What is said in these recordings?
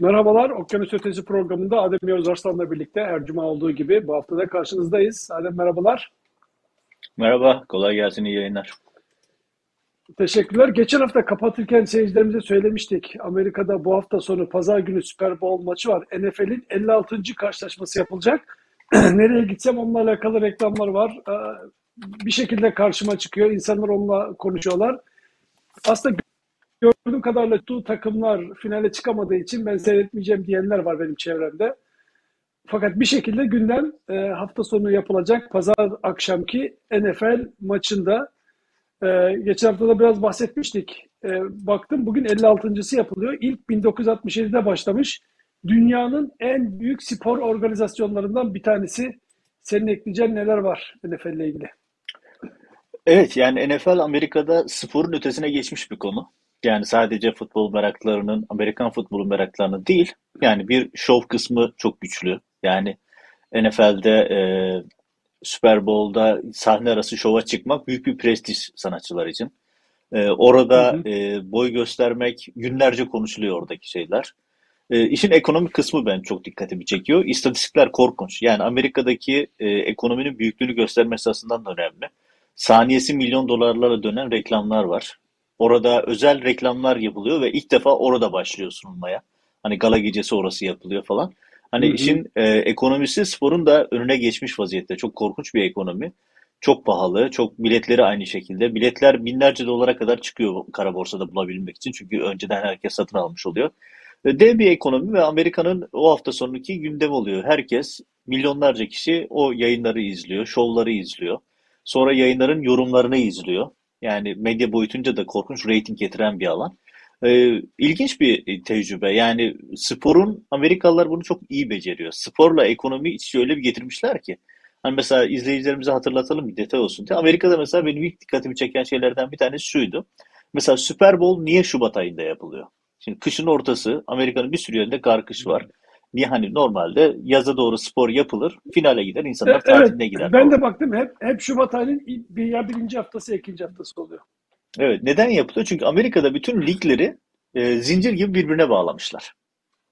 Merhabalar, Okyanus Ötesi programında Adem Yavuz Arslan'la birlikte her cuma olduğu gibi bu hafta da karşınızdayız. Adem merhabalar. Merhaba, kolay gelsin, iyi yayınlar. Teşekkürler. Geçen hafta kapatırken seyircilerimize söylemiştik. Amerika'da bu hafta sonu pazar günü Super Bowl maçı var. NFL'in 56. karşılaşması yapılacak. Nereye gitsem onunla alakalı reklamlar var. Ee, bir şekilde karşıma çıkıyor. İnsanlar onunla konuşuyorlar. Aslında gördüğüm kadarıyla tu takımlar finale çıkamadığı için ben seyretmeyeceğim diyenler var benim çevremde. Fakat bir şekilde gündem e, hafta sonu yapılacak pazar akşamki NFL maçında e, geçen hafta da biraz bahsetmiştik. E, baktım bugün 56.sı yapılıyor. İlk 1967'de başlamış. Dünyanın en büyük spor organizasyonlarından bir tanesi. Senin ekleyeceğin neler var NFL ile ilgili? Evet, yani NFL Amerika'da sporun ötesine geçmiş bir konu. Yani sadece futbol meraklarının, Amerikan futbolu meraklarının değil, yani bir şov kısmı çok güçlü. Yani NFL'de e, Super Bowl'da sahne arası şova çıkmak büyük bir prestij sanatçılar için. E, orada hı hı. E, boy göstermek günlerce konuşuluyor oradaki şeyler. E, işin ekonomik kısmı ben çok dikkatimi çekiyor. İstatistikler korkunç. Yani Amerika'daki e, ekonominin büyüklüğünü göstermesi açısından da önemli. Saniyesi milyon dolarlara dönen reklamlar var. Orada özel reklamlar yapılıyor ve ilk defa orada başlıyor sunulmaya. Hani gala gecesi orası yapılıyor falan. Hani Hı-hı. işin e, ekonomisi sporun da önüne geçmiş vaziyette. Çok korkunç bir ekonomi. Çok pahalı. Çok biletleri aynı şekilde. Biletler binlerce dolara kadar çıkıyor kara borsada bulabilmek için. Çünkü önceden herkes satın almış oluyor. E, dev bir ekonomi ve Amerika'nın o hafta sonuki gündem oluyor. Herkes, milyonlarca kişi o yayınları izliyor, şovları izliyor. Sonra yayınların yorumlarını izliyor. Yani medya boyutunca da korkunç reyting getiren bir alan. Ee, ilginç bir tecrübe. Yani sporun Amerikalılar bunu çok iyi beceriyor. Sporla ekonomi iç öyle bir getirmişler ki. Hani mesela izleyicilerimize hatırlatalım bir detay olsun diye. Amerika'da mesela benim ilk dikkatimi çeken şeylerden bir tanesi şuydu. Mesela Super Bowl niye Şubat ayında yapılıyor? Şimdi kışın ortası Amerika'nın bir sürü yerinde kar kış var. Niye hani normalde yaza doğru spor yapılır, finale gider, insanlar evet, tatiline gider. Ben de baktım hep hep Şubat ayının bir ya birinci haftası ikinci haftası oluyor. Evet, neden yapılıyor? Çünkü Amerika'da bütün ligleri e, zincir gibi birbirine bağlamışlar.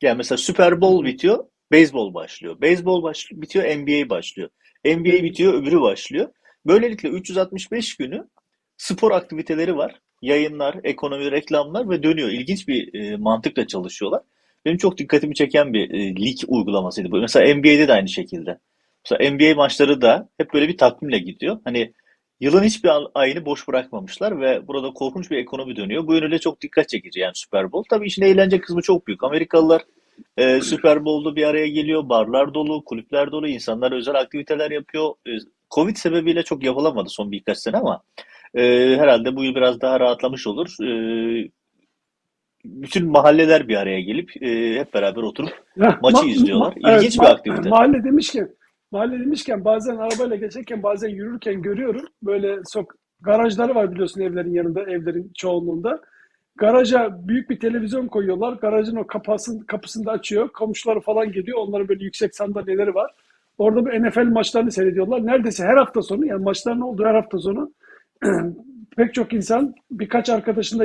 Yani mesela Super Bowl bitiyor, beyzbol başlıyor. Beyzbol baş, bitiyor, NBA başlıyor. NBA bitiyor, öbürü başlıyor. Böylelikle 365 günü spor aktiviteleri var. Yayınlar, ekonomi, reklamlar ve dönüyor. İlginç bir e, mantıkla çalışıyorlar. Benim çok dikkatimi çeken bir e, lig uygulamasıydı bu. Mesela NBA'de de aynı şekilde. Mesela NBA maçları da hep böyle bir takvimle gidiyor. Hani yılın hiçbir ayını boş bırakmamışlar ve burada korkunç bir ekonomi dönüyor. Bu yönüyle çok dikkat çekici yani Super Bowl. Tabii işin eğlence kısmı çok büyük. Amerikalılar e, Super Bowl'da bir araya geliyor. Barlar dolu, kulüpler dolu, insanlar özel aktiviteler yapıyor. E, Covid sebebiyle çok yapılamadı son birkaç sene ama e, herhalde bu yıl biraz daha rahatlamış olur. E, bütün mahalleler bir araya gelip e, hep beraber oturup ya, maçı ma- izliyorlar. İlginç evet, bir aktivite. Mahalle demişken, mahalle demişken bazen arabayla geçerken bazen yürürken görüyorum. Böyle sok garajları var biliyorsun evlerin yanında, evlerin çoğunluğunda. Garaja büyük bir televizyon koyuyorlar. Garajın o kapısını, kapısını da açıyor. Komşuları falan geliyor. Onların böyle yüksek sandalyeleri var. Orada bu NFL maçlarını seyrediyorlar. Neredeyse her hafta sonu yani maçların olduğu her hafta sonu pek çok insan birkaç arkadaşın da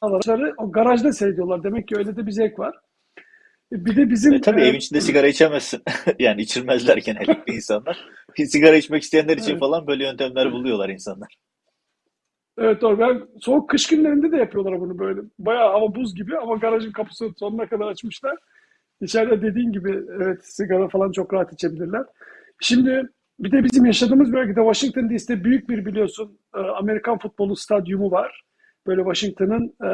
araçları o garajda seyrediyorlar. Demek ki öyle de bir zevk var. E, bir de bizim... E, tabii e, evin içinde sigara içemezsin. yani içirmezler genellikle insanlar. sigara içmek isteyenler için evet. falan böyle yöntemler buluyorlar insanlar. Evet doğru. Ben soğuk kış günlerinde de yapıyorlar bunu böyle. Bayağı hava buz gibi ama garajın kapısı sonuna kadar açmışlar. İçeride dediğin gibi evet sigara falan çok rahat içebilirler. Şimdi bir de bizim yaşadığımız bölgede Washington DC'de büyük bir biliyorsun e, Amerikan futbolu stadyumu var böyle Washington'ın e,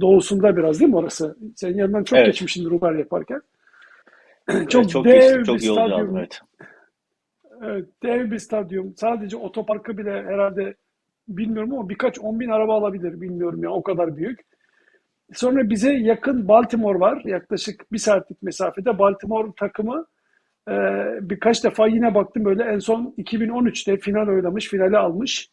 doğusunda biraz değil mi orası? Senin yanından çok evet. geçmişsindir Uber yaparken. çok, çok dev geçtim, çok bir stadyum. Aldım, evet. evet. Dev bir stadyum. Sadece otoparkı bile herhalde bilmiyorum ama birkaç on bin araba alabilir. Bilmiyorum ya o kadar büyük. Sonra bize yakın Baltimore var. Yaklaşık bir saatlik mesafede. Baltimore takımı e, birkaç defa yine baktım böyle en son 2013'te final oynamış, finali almış.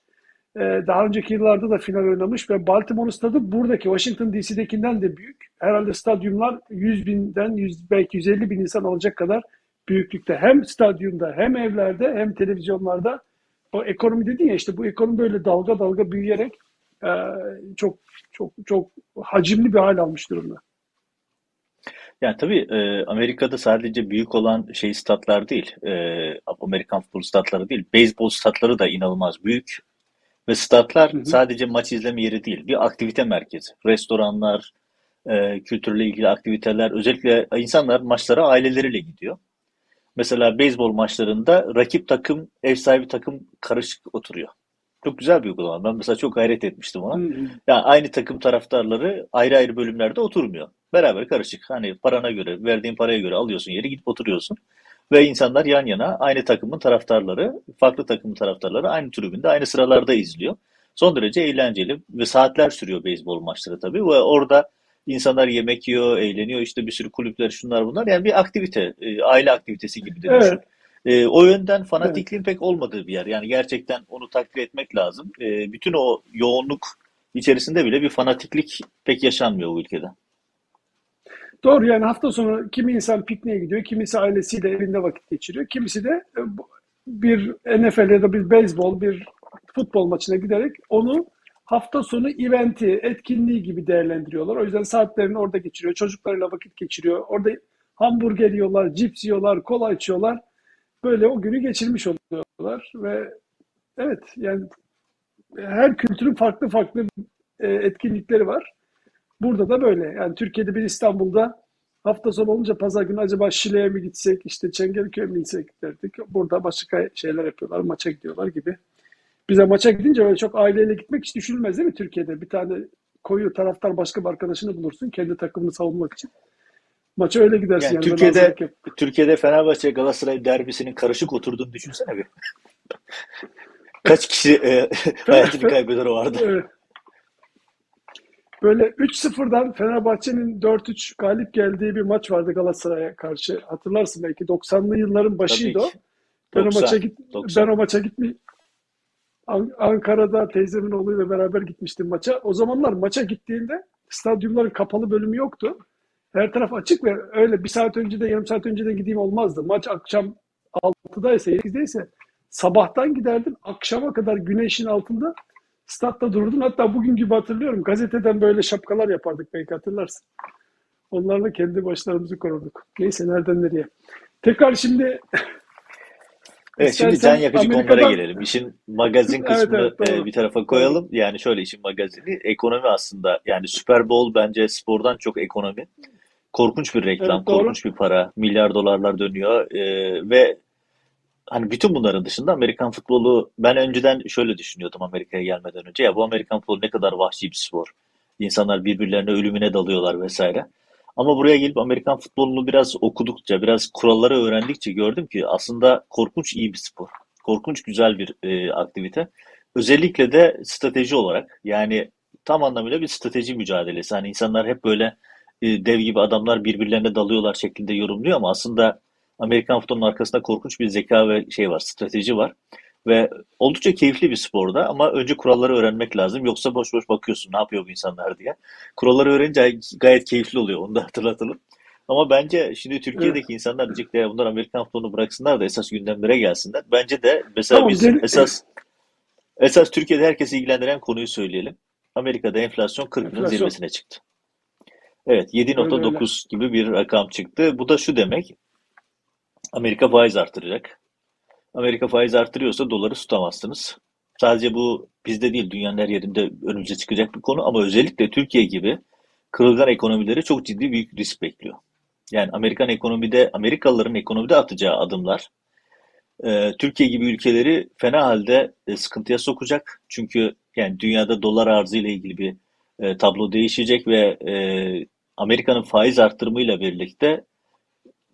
Ee, daha önceki yıllarda da final oynamış ve Baltimore stadı buradaki Washington DC'dekinden de büyük. Herhalde stadyumlar 100 binden 100, belki 150 bin insan alacak kadar büyüklükte. Hem stadyumda hem evlerde hem televizyonlarda o ekonomi dedin ya işte bu ekonomi böyle dalga dalga büyüyerek e, çok çok çok hacimli bir hal almış durumda. Yani tabii e, Amerika'da sadece büyük olan şey statlar değil, e, Amerikan futbol statları değil, beyzbol statları da inanılmaz büyük. Ve statlar Hı hı. sadece maç izleme yeri değil, bir aktivite merkezi. Restoranlar, e, kültürle ilgili aktiviteler, özellikle insanlar maçlara aileleriyle gidiyor. Mesela beyzbol maçlarında rakip takım, ev sahibi takım karışık oturuyor. Çok güzel bir uygulama. Ben mesela çok hayret etmiştim Hı ona. hı. Yani aynı takım taraftarları ayrı ayrı bölümlerde oturmuyor. Beraber karışık. Hani parana göre, verdiğin paraya göre alıyorsun yeri gidip oturuyorsun. Ve insanlar yan yana aynı takımın taraftarları, farklı takımın taraftarları aynı tribünde, aynı sıralarda izliyor. Son derece eğlenceli ve saatler sürüyor beyzbol maçları tabii. Ve orada insanlar yemek yiyor, eğleniyor. İşte bir sürü kulüpler, şunlar bunlar. Yani bir aktivite, e, aile aktivitesi gibi de düşün. Evet, E, o yönden evet. fanatikliğin pek olmadığı bir yer. Yani gerçekten onu takdir etmek lazım. E, bütün o yoğunluk içerisinde bile bir fanatiklik pek yaşanmıyor bu ülkede. Doğru yani hafta sonu kimi insan pikniğe gidiyor, kimisi ailesiyle evinde vakit geçiriyor, kimisi de e, bir NFL ya da bir beyzbol, bir futbol maçına giderek onu hafta sonu eventi, etkinliği gibi değerlendiriyorlar. O yüzden saatlerini orada geçiriyor, çocuklarıyla vakit geçiriyor. Orada hamburger yiyorlar, cips yiyorlar, kola içiyorlar. Böyle o günü geçirmiş oluyorlar ve evet yani her kültürün farklı farklı e, etkinlikleri var. Burada da böyle. Yani Türkiye'de bir İstanbul'da hafta sonu olunca pazar günü acaba Şile'ye mi gitsek, işte Çengelköy'e mi gitsek derdik. Burada başka şeyler yapıyorlar, maça gidiyorlar gibi. Bize maça gidince öyle çok aileyle gitmek hiç düşünülmez değil mi Türkiye'de? Bir tane koyu taraftar başka bir arkadaşını bulursun kendi takımını savunmak için. Maça öyle gidersin Yani yani böyle Türkiye'de. Türkiye'de Fenerbahçe Galatasaray derbisinin karışık oturduğunu düşünsene bir. Kaç kişi e, hayatını kaybeder o arada. Evet. Böyle 3-0'dan Fenerbahçe'nin 4-3 galip geldiği bir maç vardı Galatasaray'a karşı. Hatırlarsın belki 90'lı yılların başıydı o. Ben o maça 90. git ben 90. o maça gitmi An- Ankara'da teyzemin oğluyla beraber gitmiştim maça. O zamanlar maça gittiğinde stadyumların kapalı bölümü yoktu. Her taraf açık ve öyle bir saat önce de yarım saat önce de gideyim olmazdı. Maç akşam 6'daysa 8'deyse sabahtan giderdim. Akşama kadar güneşin altında statta dururdum. Hatta bugün gibi hatırlıyorum. Gazeteden böyle şapkalar yapardık belki hatırlarsın. Onlarla kendi başlarımızı korurduk. Neyse nereden nereye. Tekrar şimdi Evet şimdi can istersen yakıcı konulara Amerika'dan gelelim. İşin magazin evet kısmını evet e, doğru. bir tarafa koyalım. Yani şöyle işin magazini ekonomi aslında. Yani Super Bowl bence spordan çok ekonomi. Korkunç bir reklam, Evet doğru. korkunç bir para. Milyar dolarlar dönüyor. E, ve hani bütün bunların dışında Amerikan futbolu ben önceden şöyle düşünüyordum Amerika'ya gelmeden önce. Ya bu Amerikan futbolu ne kadar vahşi bir spor. İnsanlar birbirlerine ölümüne dalıyorlar vesaire. Ama buraya gelip Amerikan futbolunu biraz okudukça, biraz kuralları öğrendikçe gördüm ki aslında korkunç iyi bir spor. Korkunç güzel bir e, aktivite. Özellikle de strateji olarak yani tam anlamıyla bir strateji mücadelesi. Hani insanlar hep böyle e, dev gibi adamlar birbirlerine dalıyorlar şeklinde yorumluyor ama aslında Amerikan futbolunun arkasında korkunç bir zeka ve şey var, strateji var. Ve oldukça keyifli bir sporda ama önce kuralları öğrenmek lazım. Yoksa boş boş bakıyorsun ne yapıyor bu insanlar diye. Kuralları öğrenince gayet keyifli oluyor. Onu da hatırlatalım. Ama bence şimdi Evet. Türkiye'deki insanlar diyecekler bunlar Amerikan futbolunu bıraksınlar da esas gündemlere gelsinler. Bence de mesela Tamam biz gel esas esas Türkiye'de herkesi ilgilendiren konuyu söyleyelim. Amerika'da enflasyon 40'ın enflasyon. zirvesine çıktı. Evet Öyle öyle. 7.9 gibi bir rakam çıktı. Bu da şu demek Amerika faiz artıracak. Amerika faiz artırıyorsa doları tutamazsınız. Sadece bu bizde değil dünyanın her yerinde önümüze çıkacak bir konu ama özellikle Türkiye gibi kırılgan ekonomileri çok ciddi büyük risk bekliyor. Yani Amerikan ekonomide, Amerikalıların ekonomide atacağı adımlar e, Türkiye gibi ülkeleri fena halde e, sıkıntıya sokacak. Çünkü yani dünyada dolar arzı ile ilgili bir e, tablo değişecek ve Amerika'nın faiz artırımıyla birlikte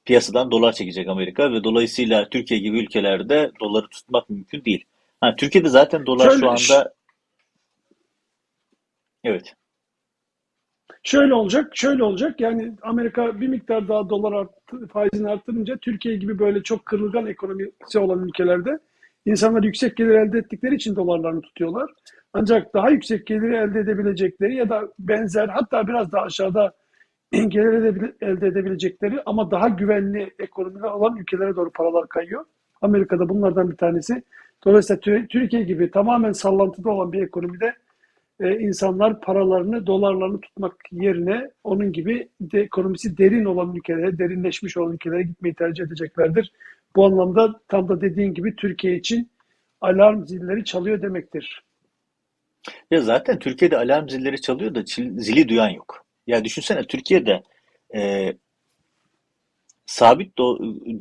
piyasadan dolar çekecek Amerika ve dolayısıyla Türkiye gibi ülkelerde doları tutmak mümkün değil. Ha, Türkiye'de zaten dolar şu Şöyle ş- anda evet şöyle olacak, şöyle olacak. Yani Amerika bir miktar daha dolar arttı, faizini arttırınca Türkiye gibi böyle çok kırılgan ekonomisi olan ülkelerde insanlar yüksek gelir elde ettikleri için dolarlarını tutuyorlar. Ancak daha yüksek geliri elde edebilecekleri ya da benzer hatta biraz daha aşağıda gelir elde edebilecekleri ama daha güvenli ekonomiler olan ülkelere doğru paralar kayıyor. Amerika'da bunlardan bir tanesi. Dolayısıyla Tü- Türkiye gibi tamamen sallantıda olan bir ekonomide e, insanlar paralarını, dolarlarını tutmak yerine onun gibi de, ekonomisi derin olan ülkelere, derinleşmiş olan ülkelere gitmeyi tercih edeceklerdir. Bu anlamda tam da dediğin gibi Türkiye için alarm zilleri çalıyor demektir. Ya zaten Türkiye'de alarm zilleri çalıyor da zili duyan yok. Ya düşünsene Türkiye'de e, sabit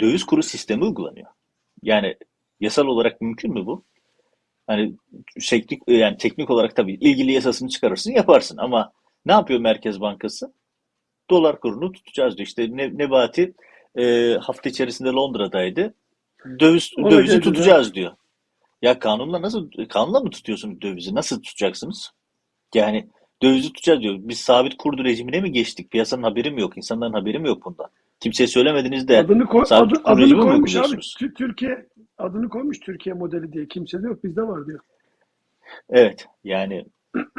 döviz kuru sistemi uygulanıyor. Yani yasal olarak mümkün mü bu? Hani teknik yani teknik olarak tabii ilgili yasasını çıkarırsın yaparsın ama ne yapıyor Merkez Bankası? Dolar kurunu tutacağız diyor. İşte ne, Nebati e, hafta içerisinde Londra'daydı. Döviz, dövizi tutacağız diyor. Ya kanunla nasıl kanunla mı tutuyorsunuz dövizi? Nasıl tutacaksınız? Yani dövizi tutacağız diyor. Biz sabit kurdu rejimine mi geçtik? Piyasanın haberi mi yok? İnsanların haberi mi yok bundan? Kimseye söylemediniz de adını koy, sabit adı, adını koymuş abi. Türkiye adını koymuş Türkiye modeli diye. Kimse de yok. Bizde var diyor. Evet. Yani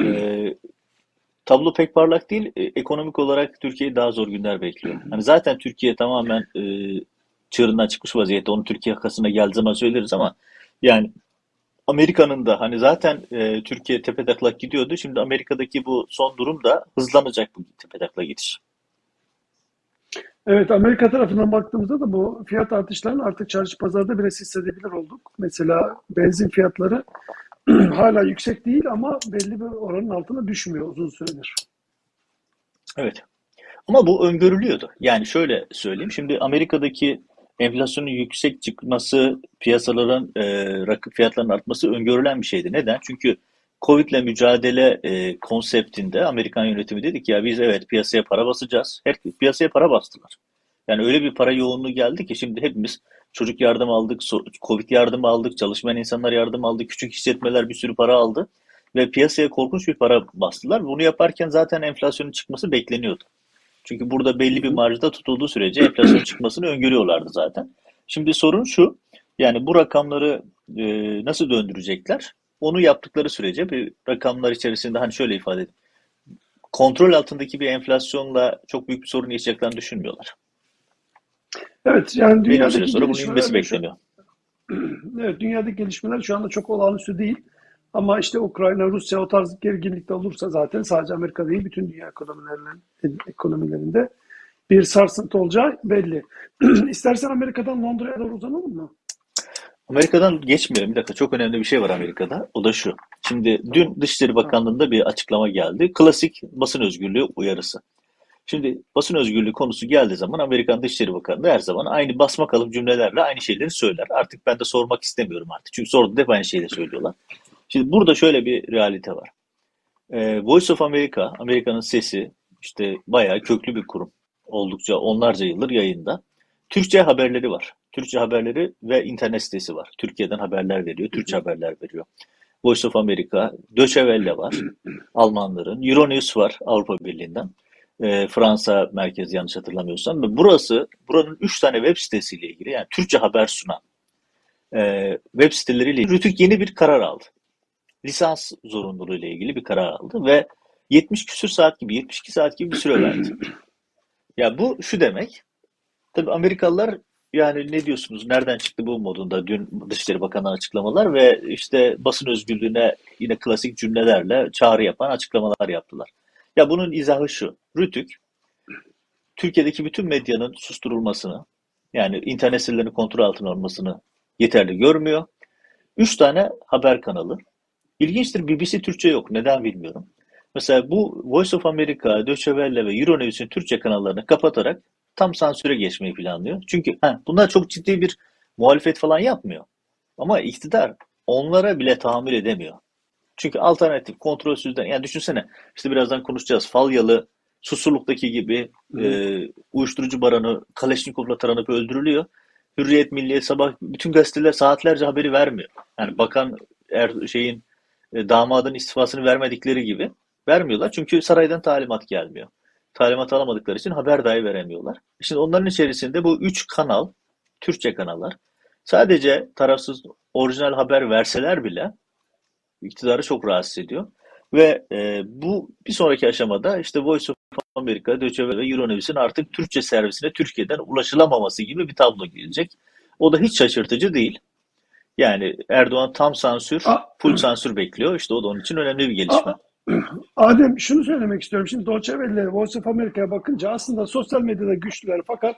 e, tablo pek parlak değil. E, ekonomik olarak Türkiye'yi daha zor günler bekliyor. Hani zaten Türkiye tamamen e, çığırından çıkmış vaziyette. Onu Türkiye yakasına geldiği zaman söyleriz ama yani Amerika'nın da hani zaten e, Türkiye tepetaklak gidiyordu. Şimdi Amerika'daki bu son durum da hızlanacak bu tepetaklak gidiş. Evet Amerika tarafından baktığımızda da bu fiyat artışlarının artık çarşı pazarda biraz hissedebilir olduk. Mesela benzin fiyatları hala yüksek değil ama belli bir oranın altına düşmüyor uzun süredir. Evet. Ama bu öngörülüyordu. Yani şöyle söyleyeyim. Şimdi Amerika'daki enflasyonun yüksek çıkması, piyasaların e, rakip fiyatların artması öngörülen bir şeydi. Neden? Çünkü Covid'le mücadele e, konseptinde Amerikan yönetimi dedik ya biz evet piyasaya para basacağız. Her piyasaya para bastılar. Yani öyle bir para yoğunluğu geldi ki şimdi hepimiz çocuk yardım aldık, Covid yardım aldık, çalışmayan insanlar yardım aldı, küçük işletmeler bir sürü para aldı ve piyasaya korkunç bir para bastılar. Bunu yaparken zaten enflasyonun çıkması bekleniyordu. Çünkü burada belli bir marjda tutulduğu sürece enflasyon çıkmasını öngörüyorlardı zaten. Şimdi sorun şu, yani bu rakamları e, nasıl döndürecekler? Onu yaptıkları sürece bir rakamlar içerisinde hani şöyle ifade edeyim. Kontrol altındaki bir enflasyonla çok büyük bir sorun yaşayacaklarını düşünmüyorlar. Evet yani dünyadaki süre sonra bunun inmesi bekleniyor. Evet dünyadaki gelişmeler şu anda çok olağanüstü değil. Ama işte Ukrayna, Rusya o tarz gerginlikte olursa zaten sadece Amerika değil bütün dünya ekonomilerinin ekonomilerinde bir sarsıntı olacağı belli. İstersen Amerika'dan Londra'ya doğru uzanalım mı? Amerika'dan geçmeyelim. Bir dakika çok önemli bir şey var Amerika'da. O da şu. Şimdi dün Dışişleri Bakanlığı'nda bir açıklama geldi. Klasik basın özgürlüğü uyarısı. Şimdi basın özgürlüğü konusu geldiği zaman Amerikan Dışişleri Bakanlığı her zaman aynı basma kalıp cümlelerle aynı şeyleri söyler. Artık ben de sormak istemiyorum artık. Çünkü sorduğunda hep aynı şeyleri söylüyorlar. Şimdi burada şöyle bir realite var. Ee, Voice of America, Amerika'nın sesi işte bayağı köklü bir kurum. Oldukça onlarca yıldır yayında. Türkçe haberleri var. Türkçe haberleri ve internet sitesi var. Türkiye'den haberler veriyor, Türkçe haberler veriyor. Voice of America, Deutsche Welle var, Almanların. Euronews var Avrupa Birliği'nden. E, Fransa merkezi yanlış hatırlamıyorsam. Ve burası, buranın 3 tane web sitesiyle ilgili yani Türkçe haber sunan e, web siteleriyle ilgili Rütük yeni bir karar aldı. Lisans zorunluluğu ile ilgili bir karar aldı ve 70 küsür saat gibi, 72 saat gibi bir süre verdi. Ya bu şu demek, tabii Amerikalılar yani ne diyorsunuz, nereden çıktı bu modunda dün Dışişleri Bakanı'nın açıklamalar ve işte basın özgürlüğüne yine klasik cümlelerle çağrı yapan açıklamalar yaptılar. Ya bunun izahı şu, Rütük, Türkiye'deki bütün medyanın susturulmasını, yani internet sitelerinin kontrol altına alınmasını yeterli görmüyor. Üç tane haber kanalı. İlginçtir BBC Türkçe yok. Neden bilmiyorum. Mesela bu Voice of America, Deutsche Welle ve Euronews'in Türkçe kanallarını kapatarak tam sansüre geçmeyi planlıyor. Çünkü he, bunlar çok ciddi bir muhalefet falan yapmıyor. Ama iktidar onlara bile tahammül edemiyor. Çünkü alternatif, kontrolsüzden, yani düşünsene işte birazdan konuşacağız. Falyalı, Susurluk'taki gibi e, uyuşturucu baranı Kaleşnikov'la taranıp öldürülüyor. Hürriyet, Milliyet, sabah bütün gazeteler saatlerce haberi vermiyor. Yani bakan er, şeyin e, damadın istifasını vermedikleri gibi vermiyorlar. Çünkü saraydan talimat gelmiyor talimat alamadıkları için haber dahi veremiyorlar. Şimdi onların içerisinde bu üç kanal, Türkçe kanallar, sadece tarafsız orijinal haber verseler bile iktidarı çok rahatsız ediyor. Ve e, bu bir sonraki aşamada işte Voice of America, Deutsche Welle ve Euronews'in artık Türkçe servisine Türkiye'den ulaşılamaması gibi bir tablo gelecek. O da hiç şaşırtıcı değil. Yani Erdoğan tam sansür, full sansür bekliyor. İşte o da onun için önemli bir gelişme. Adem şunu söylemek istiyorum. Şimdi Deutsche Welle, Voice of America'ya bakınca aslında sosyal medyada güçlüler fakat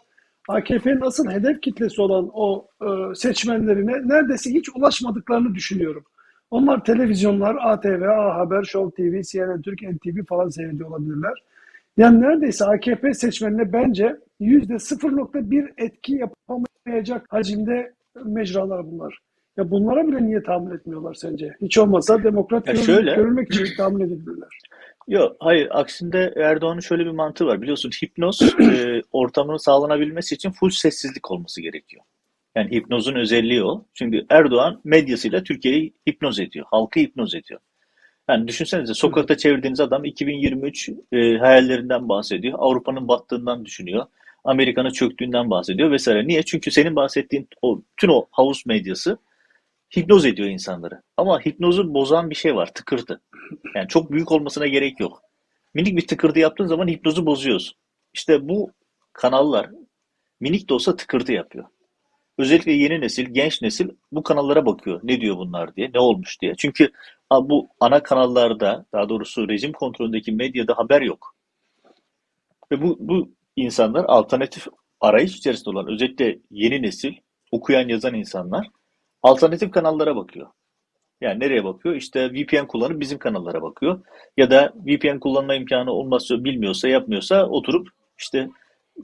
AKP'nin asıl hedef kitlesi olan o e, seçmenlerine neredeyse hiç ulaşmadıklarını düşünüyorum. Onlar televizyonlar, ATV, A Haber, Show TV, CNN Türk, NTV falan seyrediyor olabilirler. Yani neredeyse AKP seçmenine bence yüzde 0.1 etki yapamayacak hacimde mecralar bunlar. Ya bunlara bile niye tahammül etmiyorlar sence? Hiç olmazsa demokrat görülmek, şöyle, görülmek için tahammül edebilirler. yok hayır aksinde Erdoğan'ın şöyle bir mantığı var. Biliyorsun hipnoz e, ortamının sağlanabilmesi için full sessizlik olması gerekiyor. Yani hipnozun özelliği o. Çünkü Erdoğan medyasıyla Türkiye'yi hipnoz ediyor. Halkı hipnoz ediyor. Yani düşünsenize sokakta çevirdiğiniz adam 2023 e, hayallerinden bahsediyor. Avrupa'nın battığından düşünüyor. Amerika'nın çöktüğünden bahsediyor vesaire. Niye? Çünkü senin bahsettiğin o tüm o havuz medyası hipnoz ediyor insanları. Ama hipnozu bozan bir şey var, tıkırtı. Yani çok büyük olmasına gerek yok. Minik bir tıkırtı yaptığın zaman hipnozu bozuyorsun. İşte bu kanallar minik de olsa tıkırtı yapıyor. Özellikle yeni nesil, genç nesil bu kanallara bakıyor. Ne diyor bunlar diye, ne olmuş diye. Çünkü bu ana kanallarda, daha doğrusu rejim kontrolündeki medyada haber yok. Ve bu, bu insanlar alternatif arayış içerisinde olan, özellikle yeni nesil, okuyan yazan insanlar alternatif kanallara bakıyor. Yani nereye bakıyor? İşte VPN kullanıp bizim kanallara bakıyor. Ya da VPN kullanma imkanı olmazsa, bilmiyorsa, yapmıyorsa oturup işte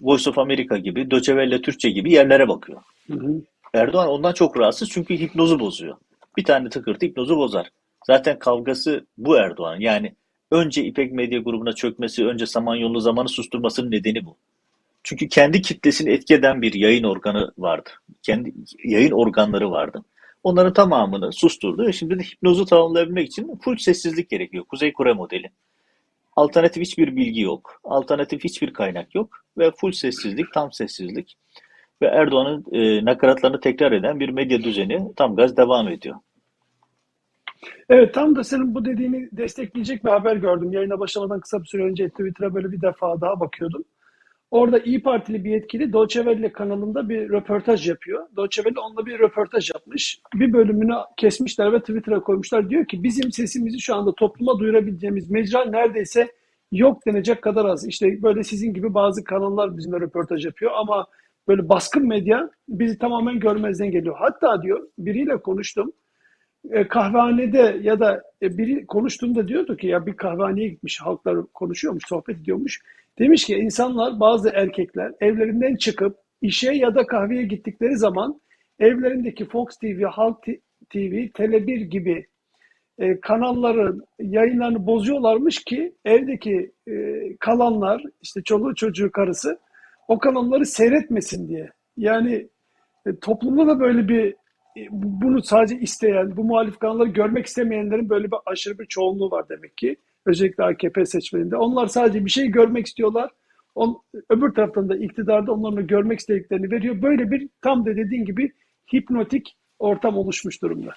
Voice of America gibi, Deutsche Welle Türkçe gibi yerlere bakıyor. Hı hı. Erdoğan ondan çok rahatsız çünkü hipnozu bozuyor. Bir tane tıkırtı hipnozu bozar. Zaten kavgası bu Erdoğan. Yani önce İpek Medya grubuna çökmesi, önce Samanyolu zamanı susturmasının nedeni bu. Çünkü kendi kitlesini etki eden bir yayın organı vardı. Kendi yayın organları vardı. Onların tamamını susturdu ve şimdi de hipnozu tamamlayabilmek için full sessizlik gerekiyor. Kuzey Kore modeli. Alternatif hiçbir bilgi yok. Alternatif hiçbir kaynak yok. Ve full sessizlik, tam sessizlik. Ve Erdoğan'ın e, nakaratlarını tekrar eden bir medya düzeni tam gaz devam ediyor. Evet tam da senin bu dediğini destekleyecek bir haber gördüm. Yayına başlamadan kısa bir süre önce Twitter'a böyle bir defa daha bakıyordum. Orada İyi Partili bir yetkili Deutsche Welle kanalında bir röportaj yapıyor. Deutsche Welle onunla bir röportaj yapmış. Bir bölümünü kesmişler ve Twitter'a koymuşlar. Diyor ki bizim sesimizi şu anda topluma duyurabileceğimiz mecra neredeyse yok denecek kadar az. İşte böyle sizin gibi bazı kanallar bizimle röportaj yapıyor ama böyle baskın medya bizi tamamen görmezden geliyor. Hatta diyor biriyle konuştum. E, kahvehanede ya da e, biri konuştuğunda diyordu ki ya bir kahvehaneye gitmiş halklar konuşuyormuş, sohbet ediyormuş. Demiş ki insanlar bazı erkekler evlerinden çıkıp işe ya da kahveye gittikleri zaman evlerindeki Fox TV, Halk TV, Tele1 gibi e, kanalların yayınlarını bozuyorlarmış ki evdeki e, kalanlar işte çoluğu çocuğu karısı o kanalları seyretmesin diye. Yani e, toplumda da böyle bir e, bunu sadece isteyen, bu muhalif kanalları görmek istemeyenlerin böyle bir aşırı bir çoğunluğu var demek ki. Özellikle AKP seçmeninde. Onlar sadece bir şey görmek istiyorlar. On, öbür taraftan da iktidarda onların görmek istediklerini veriyor. Böyle bir tam da dediğin gibi hipnotik ortam oluşmuş durumda.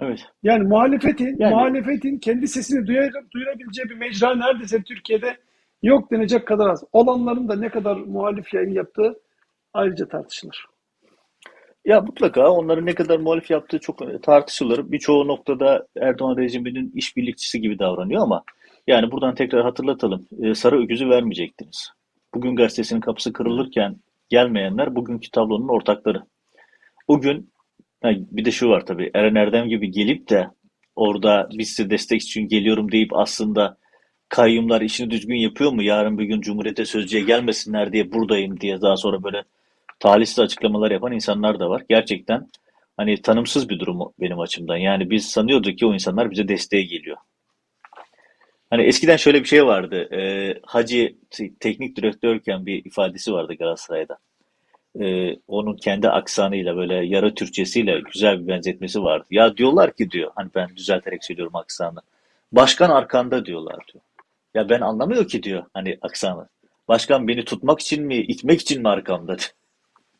Evet. Yani muhalefetin, Yani muhalefetin kendi sesini duyar, duyurabileceği bir mecra neredeyse Türkiye'de yok denecek kadar az. Olanların da ne kadar muhalif yayın yaptığı ayrıca tartışılır. Ya mutlaka onların ne kadar muhalif yaptığı çok tartışılır. Birçoğu noktada Erdoğan rejiminin işbirlikçisi gibi davranıyor ama yani buradan tekrar hatırlatalım. Ee, sarı öküzü vermeyecektiniz. Bugün gazetesinin kapısı kırılırken gelmeyenler bugünkü tablonun ortakları. Bugün bir de şu var tabii. Eren Erdem gibi gelip de orada biz size destek için geliyorum deyip aslında kayyumlar işini düzgün yapıyor mu? Yarın bir gün Cumhuriyet'e sözcüye gelmesinler diye buradayım diye daha sonra böyle talihsiz açıklamalar yapan insanlar da var. Gerçekten hani tanımsız bir durum benim açımdan. Yani biz sanıyorduk ki o insanlar bize desteğe geliyor. Hani eskiden şöyle bir şey vardı. E, Hacı teknik direktörken bir ifadesi vardı Galatasaray'da. E, onun kendi aksanıyla böyle yarı Türkçesiyle güzel bir benzetmesi vardı. Ya diyorlar ki diyor, hani ben düzelterek söylüyorum aksanı. Başkan arkanda diyorlar diyor. Ya ben anlamıyor ki diyor hani aksanı. Başkan beni tutmak için mi, itmek için mi arkamda?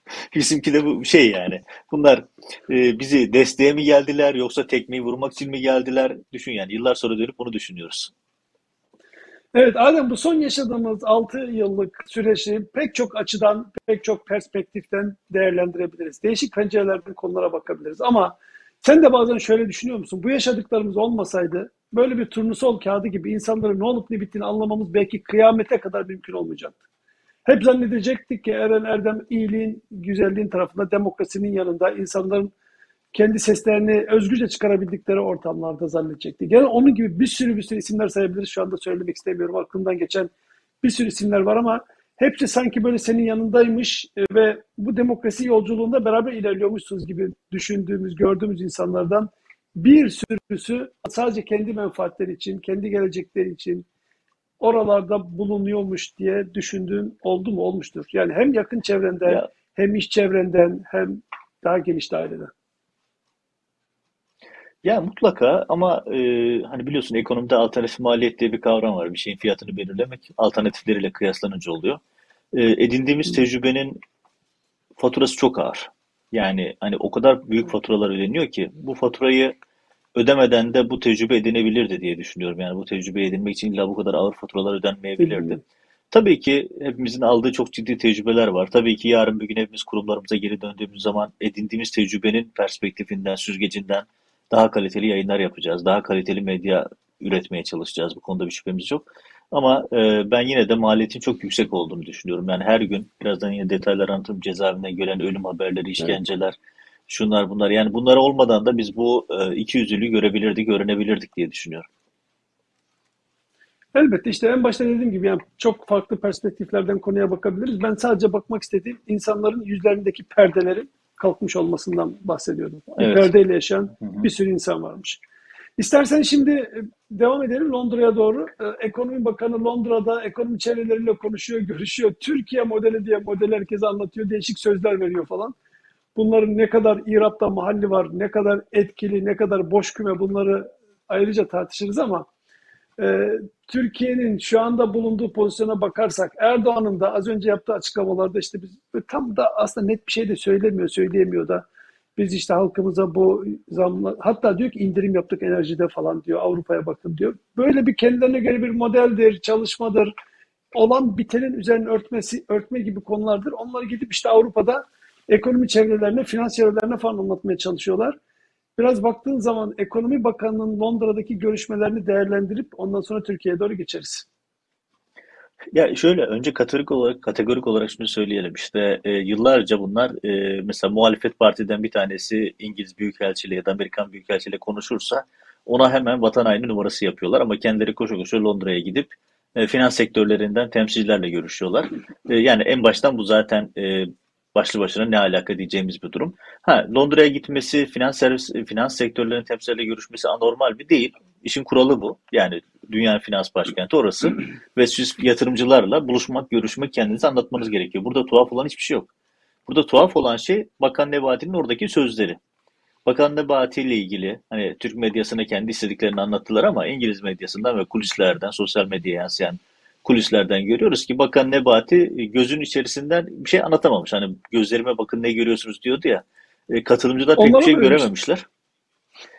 Bizimki de bu şey yani. Bunlar e, bizi desteğe mi geldiler yoksa tekmeyi vurmak için mi geldiler? Düşün yani. Yıllar sonra dönüp bunu düşünüyoruz. Evet Adem bu son yaşadığımız 6 yıllık süreci pek çok açıdan, pek çok perspektiften değerlendirebiliriz. Değişik pencerelerden konulara bakabiliriz. Ama sen de bazen şöyle düşünüyor musun? Bu yaşadıklarımız olmasaydı böyle bir turnusol kağıdı gibi insanların ne olup ne bittiğini anlamamız belki kıyamete kadar mümkün olmayacaktı. Hep zannedecektik ki Eren Erdem iyiliğin, güzelliğin tarafında, demokrasinin yanında, insanların kendi seslerini özgürce çıkarabildikleri ortamlarda zannedecektik. Yani onun gibi bir sürü bir sürü isimler sayabiliriz. Şu anda söylemek istemiyorum. Aklımdan geçen bir sürü isimler var ama hepsi sanki böyle senin yanındaymış ve bu demokrasi yolculuğunda beraber ilerliyormuşsunuz gibi düşündüğümüz, gördüğümüz insanlardan bir sürüsü sadece kendi menfaatleri için, kendi gelecekleri için oralarda bulunuyormuş diye düşündüğün oldu mu? Olmuştur. Yani hem yakın çevrenden, ya. hem iş çevrenden, hem daha geniş daireden. Ya mutlaka ama e, hani biliyorsun ekonomide alternatif maliyet diye bir kavram var. Bir şeyin fiyatını belirlemek alternatifleriyle kıyaslanınca oluyor. E, edindiğimiz tecrübenin faturası çok ağır. Yani hani o kadar büyük faturalar ödeniyor ki bu faturayı ödemeden de bu tecrübe edinebilirdi diye düşünüyorum. Yani bu tecrübe edinmek için illa bu kadar ağır faturalar ödenmeyebilirdi. Tabii ki hepimizin aldığı çok ciddi tecrübeler var. Tabii ki yarın bir gün hepimiz kurumlarımıza geri döndüğümüz zaman edindiğimiz tecrübenin perspektifinden, süzgecinden daha kaliteli yayınlar yapacağız. Daha kaliteli medya üretmeye çalışacağız. Bu konuda bir şüphemiz yok. Ama e, ben yine de maliyetin çok yüksek olduğunu düşünüyorum. Yani her gün birazdan yine detaylar anlatırım cezaevinden gelen ölüm haberleri, işkenceler, evet. Şunlar bunlar. Yani bunlar olmadan da biz bu e, iki yüzlülüğü görebilirdik, öğrenebilirdik diye düşünüyorum. Elbette işte en başta dediğim gibi yani çok farklı perspektiflerden konuya bakabiliriz. Ben sadece bakmak istediğim insanların yüzlerindeki perdelerin kalkmış olmasından bahsediyordum. Evet. Perdeyle yaşayan hı hı. bir sürü insan varmış. İstersen şimdi e, devam edelim Londra'ya doğru. Ee, Ekonomi Bakanı Londra'da ekonomi çevreleriyle konuşuyor, görüşüyor. Türkiye modeli diye model herkese anlatıyor, değişik sözler veriyor falan. Bunların ne kadar İrab'da mahalli var, ne kadar etkili, ne kadar boş küme bunları ayrıca tartışırız ama e, Türkiye'nin şu anda bulunduğu pozisyona bakarsak Erdoğan'ın da az önce yaptığı açıklamalarda işte biz tam da aslında net bir şey de söylemiyor, söyleyemiyor da biz işte halkımıza bu zamla hatta diyor ki indirim yaptık enerjide falan diyor Avrupa'ya bakın diyor. Böyle bir kendilerine göre bir modeldir, çalışmadır. Olan bitenin üzerine örtmesi, örtme gibi konulardır. Onları gidip işte Avrupa'da ekonomi çevrelerine, finans çevrelerine falan anlatmaya çalışıyorlar. Biraz baktığın zaman Ekonomi Bakanı'nın Londra'daki görüşmelerini değerlendirip ondan sonra Türkiye'ye doğru geçeriz. Ya şöyle önce kategorik olarak kategorik olarak şunu söyleyelim işte e, yıllarca bunlar e, mesela muhalefet partiden bir tanesi İngiliz Büyükelçiliği ya da Amerikan Büyükelçiliği konuşursa ona hemen vatan haini numarası yapıyorlar ama kendileri koşu koşu Londra'ya gidip e, finans sektörlerinden temsilcilerle görüşüyorlar. E, yani en baştan bu zaten e, başlı başına ne alaka diyeceğimiz bir durum. Ha Londra'ya gitmesi, finans servis, finans sektörlerinin temsilcileriyle görüşmesi anormal bir değil. İşin kuralı bu. Yani dünyanın finans başkenti orası ve siz yatırımcılarla buluşmak, görüşmek, kendinizi anlatmanız gerekiyor. Burada tuhaf olan hiçbir şey yok. Burada tuhaf olan şey Bakan Nebati'nin oradaki sözleri. Bakan Nebati ile ilgili hani Türk medyasına kendi istediklerini anlattılar ama İngiliz medyasından ve kulislerden, sosyal medyaya yansıyan kulislerden görüyoruz ki Bakan Nebati e, gözün içerisinden bir şey anlatamamış. Hani gözlerime bakın ne görüyorsunuz diyordu ya. E, katılımcılar pek bir şey görememişler.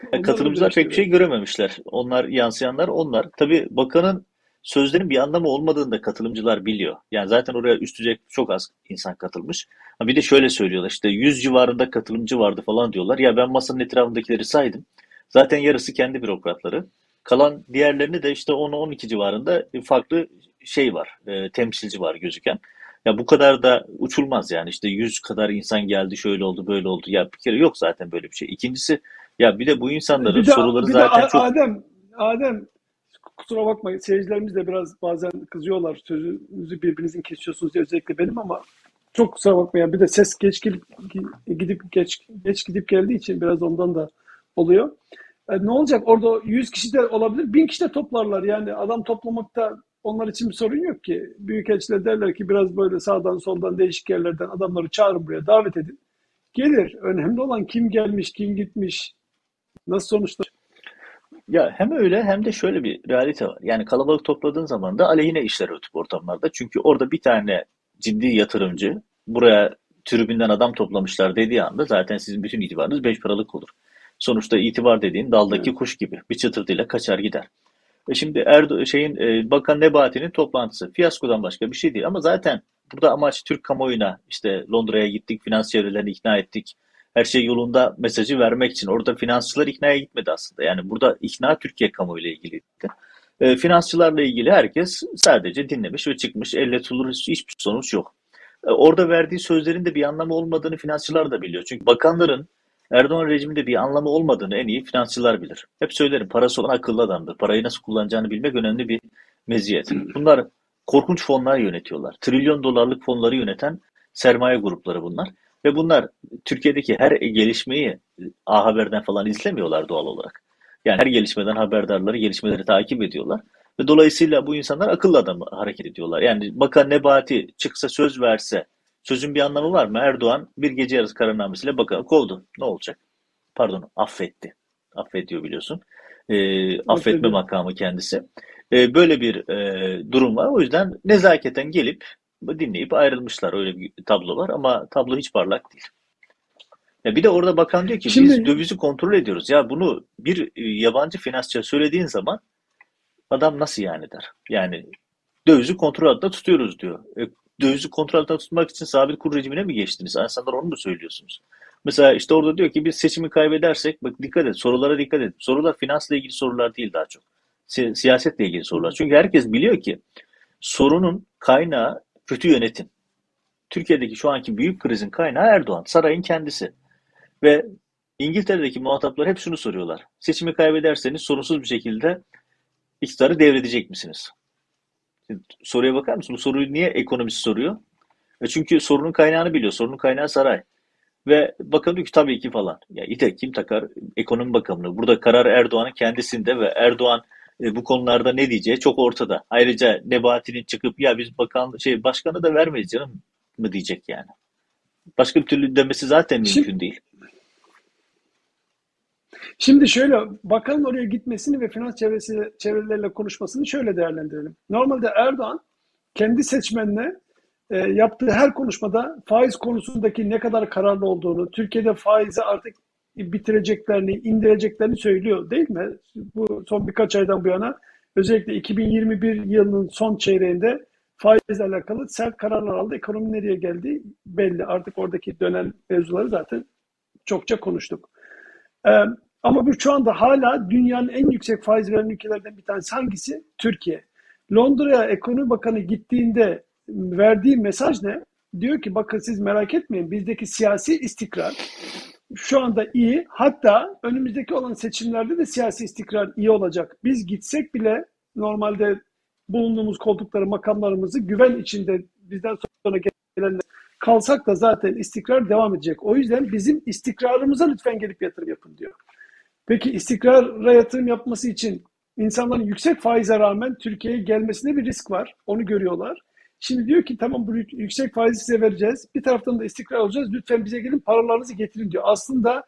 Onları katılımcılar pek bir şey görememişler. Onlar yansıyanlar onlar. Tabii bakanın sözlerin bir anlamı olmadığını da katılımcılar biliyor. Yani zaten oraya üst düzey çok az insan katılmış. Bir de şöyle söylüyorlar işte 100 civarında katılımcı vardı falan diyorlar. Ya ben masanın etrafındakileri saydım. Zaten yarısı kendi bürokratları. Kalan diğerlerini de işte 10-12 civarında farklı şey var, e, temsilci var gözüken. Ya bu kadar da uçulmaz yani işte 100 kadar insan geldi şöyle oldu böyle oldu. Ya bir kere yok zaten böyle bir şey. İkincisi ya bir de bu insanların bir de, soruları bir zaten de, çok... Adem, Adem kusura bakmayın seyircilerimiz de biraz bazen kızıyorlar. Sözünüzü birbirinizin kesiyorsunuz diye özellikle benim ama çok kusura bakmayın. Bir de ses geç gidip geç geç gidip geldiği için biraz ondan da oluyor. E, ne olacak? Orada 100 kişi de olabilir, 1000 kişi de toplarlar. Yani adam toplamakta onlar için bir sorun yok ki. Büyükelçiler derler ki biraz böyle sağdan soldan değişik yerlerden adamları çağırın buraya davet edin. Gelir. Önemli olan kim gelmiş, kim gitmiş, nasıl sonuçlar. Ya hem öyle hem de şöyle bir realite var. Yani kalabalık topladığın zaman da aleyhine işler o tip ortamlarda. Çünkü orada bir tane ciddi yatırımcı buraya tribünden adam toplamışlar dediği anda zaten sizin bütün itibarınız beş paralık olur. Sonuçta itibar dediğin daldaki kuş gibi bir çıtırtıyla kaçar gider. E şimdi Erdo şeyin e, Bakan Nebati'nin toplantısı fiyaskodan başka bir şey değil ama zaten burada amaç Türk kamuoyuna işte Londra'ya gittik, finans çevrelerini ikna ettik. her şey yolunda mesajı vermek için. Orada finansçılar iknaya gitmedi aslında. Yani burada ikna Türkiye kamuoyuyla ilgiliydi. E, finansçılarla ilgili herkes sadece dinlemiş ve çıkmış. Elle tutulur hiçbir sonuç yok. E, orada verdiği sözlerin de bir anlamı olmadığını finansçılar da biliyor. Çünkü bakanların Erdoğan rejiminde bir anlamı olmadığını en iyi finansçılar bilir. Hep söylerim parası olan akıllı adamdır. Parayı nasıl kullanacağını bilmek önemli bir meziyet. Bunlar korkunç fonlar yönetiyorlar. Trilyon dolarlık fonları yöneten sermaye grupları bunlar. Ve bunlar Türkiye'deki her gelişmeyi A Haber'den falan izlemiyorlar doğal olarak. Yani her gelişmeden haberdarları gelişmeleri takip ediyorlar. Ve dolayısıyla bu insanlar akıllı adam hareket ediyorlar. Yani Bakan Nebati çıksa söz verse sözün bir anlamı var mı? Erdoğan bir gece yarısı kararnamesiyle bakanı kovdu. Ne olacak? Pardon affetti. Affediyor biliyorsun. E, affetme makamı kendisi. E, böyle bir e, durum var. O yüzden nezaketen gelip dinleyip ayrılmışlar. Öyle bir tablo var ama tablo hiç parlak değil. Ya bir de orada bakan diyor ki Şimdi, biz dövizi kontrol ediyoruz. Ya bunu bir e, yabancı finansçıya söylediğin zaman adam nasıl yani der. Yani dövizi kontrol altında tutuyoruz diyor. E, dövizi kontrol altında tutmak için sabit kur rejimine mi geçtiniz? İnsanlar onu mu söylüyorsunuz? Mesela işte orada diyor ki biz seçimi kaybedersek bak dikkat et sorulara dikkat et. Sorular finansla ilgili sorular değil daha çok. Si siyasetle ilgili sorular. Çünkü herkes biliyor ki sorunun kaynağı kötü yönetim. Türkiye'deki şu anki büyük krizin kaynağı Erdoğan, sarayın kendisi. Ve İngiltere'deki muhataplar hep şunu soruyorlar. Seçimi kaybederseniz sorunsuz bir şekilde iktidarı devredecek misiniz? Şimdi soruya bakar mısın? Bu soruyu niye ekonomist soruyor? E çünkü sorunun kaynağını biliyor. Sorunun kaynağı saray. Ve bakan diyor ki tabii ki falan. Ya ite kim takar ekonomi bakanlığı? Burada karar Erdoğan'ın kendisinde ve Erdoğan e, bu konularda ne diyeceği çok ortada. Ayrıca Nebati'nin çıkıp ya biz bakan şey başkanı da vermeyiz canım mı diyecek yani. Başka bir türlü demesi zaten mümkün Şimdi, değil. Şimdi şöyle bakanın oraya gitmesini ve finans çevresi, çevrelerle konuşmasını şöyle değerlendirelim. Normalde Erdoğan kendi seçmenine e, yaptığı her konuşmada faiz konusundaki ne kadar kararlı olduğunu, Türkiye'de faizi artık bitireceklerini, indireceklerini söylüyor değil mi? Bu son birkaç aydan bu yana özellikle 2021 yılının son çeyreğinde faizle alakalı sert kararlar aldı. Ekonomi nereye geldi belli. Artık oradaki dönen mevzuları zaten çokça konuştuk. Ama bu şu anda hala dünyanın en yüksek faiz veren ülkelerden bir tanesi hangisi? Türkiye. Londra'ya ekonomi bakanı gittiğinde verdiği mesaj ne? Diyor ki bakın siz merak etmeyin bizdeki siyasi istikrar şu anda iyi. Hatta önümüzdeki olan seçimlerde de siyasi istikrar iyi olacak. Biz gitsek bile normalde bulunduğumuz koltukları, makamlarımızı güven içinde bizden sonra gelenler kalsak da zaten istikrar devam edecek. O yüzden bizim istikrarımıza lütfen gelip yatırım yapın diyor. Peki istikrara yatırım yapması için insanların yüksek faize rağmen Türkiye'ye gelmesine bir risk var. Onu görüyorlar. Şimdi diyor ki tamam bu yüksek faizi size vereceğiz. Bir taraftan da istikrar olacağız. Lütfen bize gelin paralarınızı getirin diyor. Aslında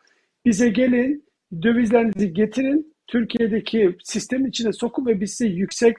bize gelin dövizlerinizi getirin. Türkiye'deki sistemin içine sokun ve biz size yüksek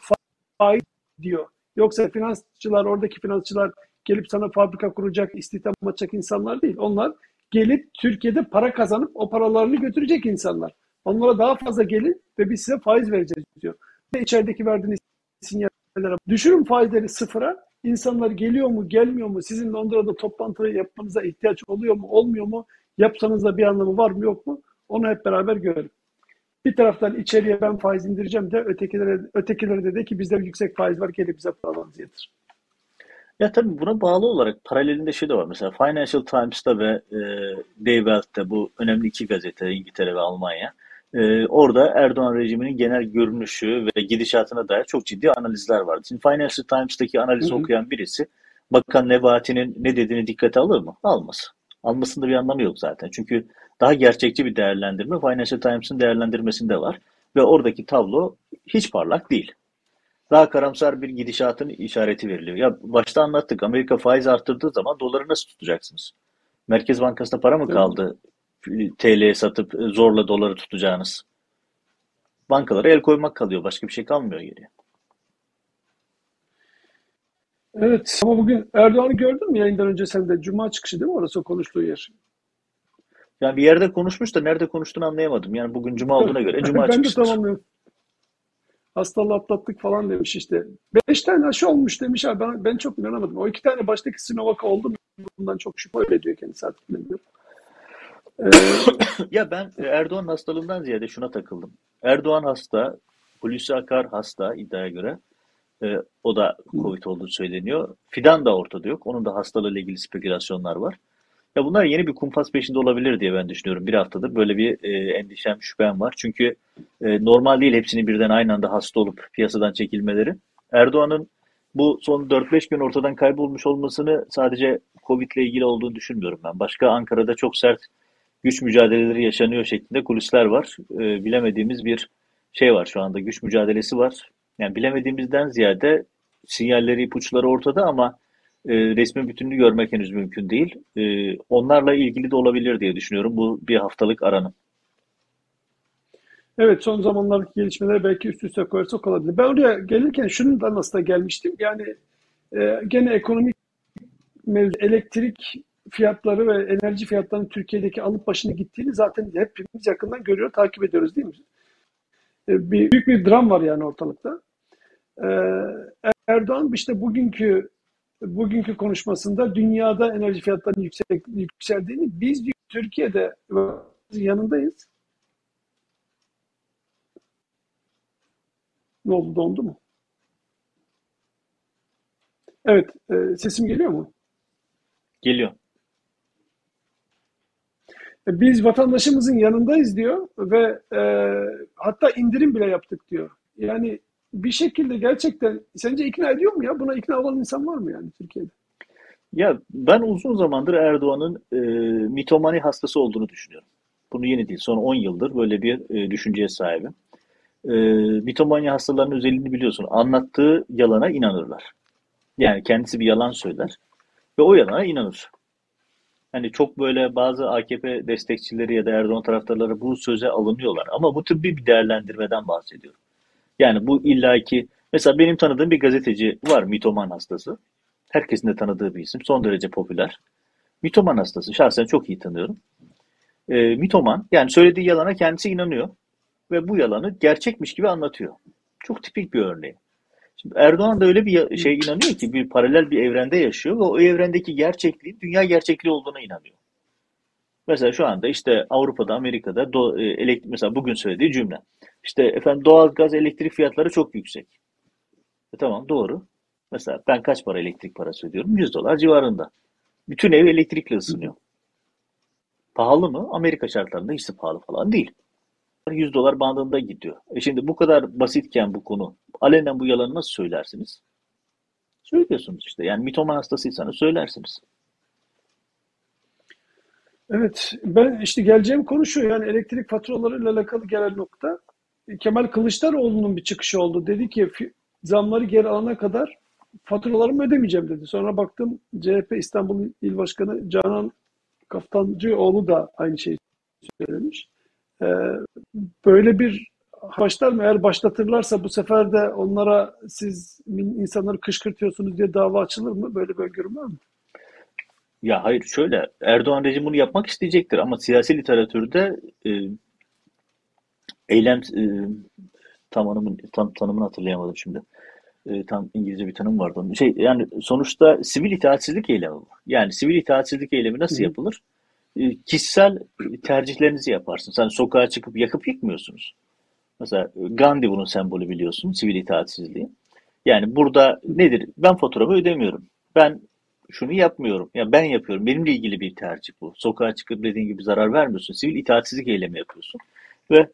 faiz diyor. Yoksa finansçılar, oradaki finansçılar gelip sana fabrika kuracak, istihdam açacak insanlar değil. Onlar gelip Türkiye'de para kazanıp o paralarını götürecek insanlar. Onlara daha fazla gelin ve biz size faiz vereceğiz diyor. Ve içerideki verdiğiniz sinyallere düşürün faizleri sıfıra İnsanlar geliyor mu, gelmiyor mu? Sizin Londra'da toplantı yapmanıza ihtiyaç oluyor mu, olmuyor mu? Yapsanız da bir anlamı var mı, yok mu? Onu hep beraber görelim. Bir taraftan içeriye ben faiz indireceğim de ötekilere, ötekilere de de ki bizde yüksek faiz var gelip bize paralarınızı yatır. Ya tabii buna bağlı olarak paralelinde şey de var. Mesela Financial Times'ta ve e, Day Welt'te bu önemli iki gazete İngiltere ve Almanya ee, orada Erdoğan rejiminin genel görünüşü ve gidişatına dair çok ciddi analizler vardı. Şimdi Financial Times'taki analizi hı hı. okuyan birisi Bakan Nebati'nin ne dediğini dikkate alır mı? Almaz. Almasında bir anlamı yok zaten. Çünkü daha gerçekçi bir değerlendirme Financial Times'ın değerlendirmesinde var. Ve oradaki tablo hiç parlak değil. Daha karamsar bir gidişatın işareti veriliyor. Ya başta anlattık Amerika faiz arttırdığı zaman doları nasıl tutacaksınız? Merkez Bankası'nda para mı kaldı? TL'ye satıp zorla doları tutacağınız. Bankalara el koymak kalıyor. Başka bir şey kalmıyor geriye. Evet ama bugün Erdoğan'ı gördün mü yayından önce sen de? Cuma çıkışı değil mi orası konuştuğu yer? Yani bir yerde konuşmuş da nerede konuştuğunu anlayamadım. Yani bugün cuma olduğuna göre cuma ben çıkışıdır. Ben de tamamlıyorum. Hastalığı atlattık falan demiş işte. Beş tane aşı olmuş demiş abi. Ben, ben çok inanamadım. O iki tane baştaki Sinovac oldu? Bundan çok şüphe öyle diyor kendisi artık bilmiyorum. Ee, Ya ben Erdoğan hastalığından ziyade şuna takıldım. Erdoğan hasta, Hulusi Akar hasta iddiaya göre. E, o da Covid olduğu söyleniyor. Fidan da ortada yok. Onun da hastalığıyla ilgili spekülasyonlar var. Ya bunlar yeni bir kumpas peşinde olabilir diye ben düşünüyorum. Bir haftadır böyle bir e, endişem, şüphem var. Çünkü e, normal değil hepsinin birden aynı anda hasta olup piyasadan çekilmeleri. Erdoğan'ın bu son 4-5 gün ortadan kaybolmuş olmasını sadece Covid ile ilgili olduğunu düşünmüyorum ben. Başka Ankara'da çok sert güç mücadeleleri yaşanıyor şeklinde kulisler var. E, bilemediğimiz bir şey var şu anda. Güç mücadelesi var. Yani bilemediğimizden ziyade sinyalleri, ipuçları ortada ama e, resmin bütününü görmek henüz mümkün değil. E, onlarla ilgili de olabilir diye düşünüyorum bu bir haftalık aranın. evet son zamanlardaki gelişmeleri belki üst üste koyarsak olabilir. Ben oraya gelirken şundan aslında gelmiştim. Yani e, gene ekonomik mevzu, elektrik fiyatları ve enerji fiyatlarının Türkiye'deki alıp başını gittiğini zaten hepimiz yakından görüyor, takip ediyoruz değil mi? E, bir, büyük bir dram var yani ortalıkta. E, Erdoğan işte bugünkü bugünkü konuşmasında dünyada enerji fiyatlarının yüksek, yükseldiğini biz Türkiye'de yanındayız. Ne oldu dondu mu? Evet, e, sesim geliyor mu? Geliyor. E, Biz vatandaşımızın yanındayız diyor ve e, hatta indirim bile yaptık diyor. Yani bir şekilde gerçekten sence ikna ediyor mu ya? Buna ikna olan insan var mı yani Türkiye'de? Ya ben uzun zamandır Erdoğan'ın e, mitomani hastası olduğunu düşünüyorum. Bunu yeni değil. Son 10 yıldır böyle bir e, düşünceye sahibim. E, mitomani hastalarının özelliğini biliyorsun. Anlattığı yalana inanırlar. Yani kendisi bir yalan söyler ve o yalana inanır. Hani çok böyle bazı AKP destekçileri ya da Erdoğan taraftarları bu söze alınıyorlar. Ama bu tür bir değerlendirmeden bahsediyorum. Yani bu illaki mesela benim tanıdığım bir gazeteci var mitoman hastası. Herkesin de tanıdığı bir isim. Son derece popüler. Mitoman hastası. Şahsen çok iyi tanıyorum. E, mitoman yani söylediği yalana kendisi inanıyor ve bu yalanı gerçekmiş gibi anlatıyor. Çok tipik bir örneği. Şimdi Erdoğan da öyle bir şey inanıyor ki bir paralel bir evrende yaşıyor ve o evrendeki gerçekliğin dünya gerçekliği olduğuna inanıyor. Mesela şu anda işte Avrupa'da, Amerika'da do, e, elektrik, mesela bugün söylediği cümle. İşte efendim doğal gaz, elektrik fiyatları çok yüksek. E tamam doğru. Mesela ben kaç para elektrik parası ödüyorum? 100 dolar civarında. Bütün ev elektrikle ısınıyor. Pahalı mı? Amerika şartlarında hiç de pahalı falan değil. 100 dolar bandında gidiyor. E şimdi bu kadar basitken bu konu, alenen bu yalanı nasıl söylersiniz? Söylüyorsunuz işte. Yani mitoman hastasıysanız söylersiniz. Evet, ben işte geleceğim konu şu yani elektrik faturalarıyla alakalı gelen nokta Kemal Kılıçdaroğlu'nun bir çıkışı oldu. Dedi ki zamları geri alana kadar faturalarımı ödemeyeceğim dedi. Sonra baktım CHP İstanbul İl Başkanı Canan Kaftancıoğlu da aynı şeyi söylemiş. Ee, böyle bir başlar mı? Eğer başlatırlarsa bu sefer de onlara siz insanları kışkırtıyorsunuz diye dava açılır mı? Böyle bir öngörüm var mı? Ya hayır şöyle Erdoğan rejimi bunu yapmak isteyecektir ama siyasi literatürde e, eylem e, tanımını, tam, tanımını hatırlayamadım şimdi. E, tam İngilizce bir tanım vardı. Şey yani sonuçta sivil itaatsizlik eylemi. Yani sivil itaatsizlik eylemi nasıl hı. yapılır? E, kişisel tercihlerinizi yaparsınız. Sen sokağa çıkıp yakıp yıkmıyorsunuz. Mesela Gandhi bunun sembolü biliyorsun, sivil itaatsizliği. Yani burada nedir? Ben faturamı ödemiyorum. Ben şunu yapmıyorum. Ya ben yapıyorum. Benimle ilgili bir tercih bu. Sokağa çıkıp dediğin gibi zarar vermiyorsun. Sivil itaatsizlik eylemi yapıyorsun. Ve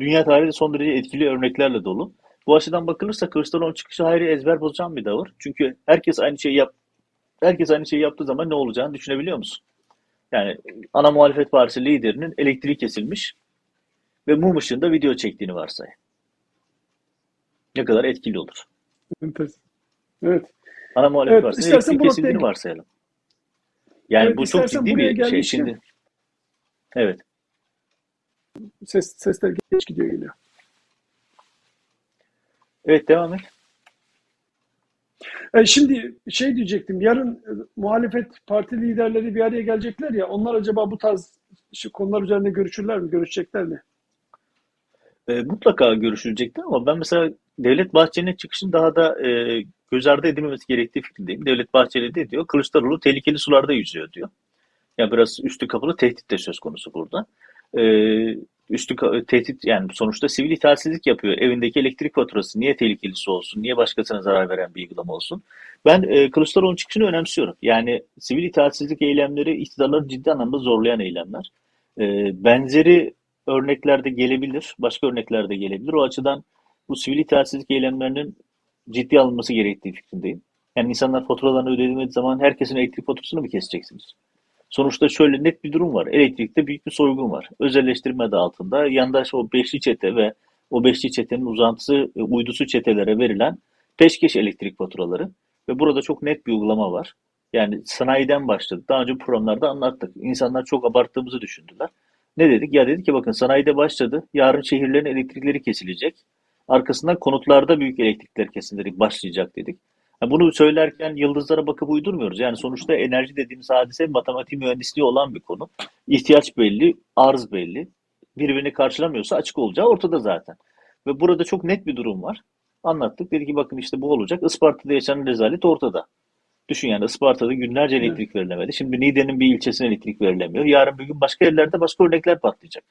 dünya tarihi son derece etkili örneklerle dolu. Bu açıdan bakılırsa Kılıçdaroğlu'nun çıkışı hayli ezber bozan bir davır. Çünkü herkes aynı şeyi yap herkes aynı şeyi yaptığı zaman ne olacağını düşünebiliyor musun? Yani ana muhalefet partisi liderinin elektriği kesilmiş ve mum ışığında video çektiğini varsay. Ne kadar etkili olur. Evet. Ana muhalefet Evet, istersen elektriği bu noktaya kesildiğini varsayalım. Yani evet bu çok ciddi bir şey. Şimdi evet. ses sesler geç gidiyor geliyor. Evet devam et. E, şimdi şey diyecektim. Yarın e, muhalefet parti liderleri bir araya gelecekler ya. Onlar acaba bu tarz şu konular üzerinde görüşürler mi? Görüşecekler mi? E, mutlaka görüşülecektir ama ben mesela Devlet Bahçeli'nin çıkışını daha da e, göz ardı edilmemesi gerektiği fikrindeyim. Devlet Bahçeli de diyor Kılıçdaroğlu tehlikeli sularda yüzüyor diyor. Yani biraz üstü kapalı tehdit de söz konusu burada. Ee, üstü tehdit yani sonuçta sivil itaatsizlik yapıyor. Evindeki elektrik faturası niye tehlikelisi olsun? Niye başkasına zarar veren bir uygulama olsun? Ben e, Kılıçdaroğlu'nun çıkışını önemsiyorum. Yani sivil itaatsizlik eylemleri iktidarları ciddi anlamda zorlayan eylemler. E, benzeri örnekler de gelebilir. Başka örnekler de gelebilir. O açıdan bu sivil itaatsizlik eylemlerinin ciddi alınması gerektiği fikrindeyim. Yani insanlar faturalarını ödediğiniz zaman herkesin elektrik faturasını mı keseceksiniz? Sonuçta şöyle net bir durum var. Elektrikte büyük bir soygun var. Özelleştirme adı altında yandaş o beşli çete ve o beşli çetenin uzantısı, e, uydusu çetelere verilen peşkeş elektrik faturaları. Ve burada çok net bir uygulama var. Yani sanayiden başladık. Daha önce programlarda anlattık. İnsanlar çok abarttığımızı düşündüler. Ne dedik? Ya dedik ki bakın sanayide başladı. Yarın şehirlerin elektrikleri kesilecek. Arkasından konutlarda büyük elektrikler kesinleri başlayacak dedik. Bunu söylerken yıldızlara bakıp uydurmuyoruz. Yani sonuçta enerji dediğimiz hadise matematik mühendisliği olan bir konu. İhtiyaç belli, arz belli. Birbirini karşılamıyorsa açık olacağı ortada zaten. Ve burada çok net bir durum var. Anlattık. Dedi ki bakın işte bu olacak. Isparta'da yaşanan rezalet ortada. Düşün yani Isparta'da günlerce elektrik verilemedi. Şimdi Niğde'nin bir ilçesine elektrik verilemiyor. Yarın bir gün başka yerlerde başka örnekler patlayacak.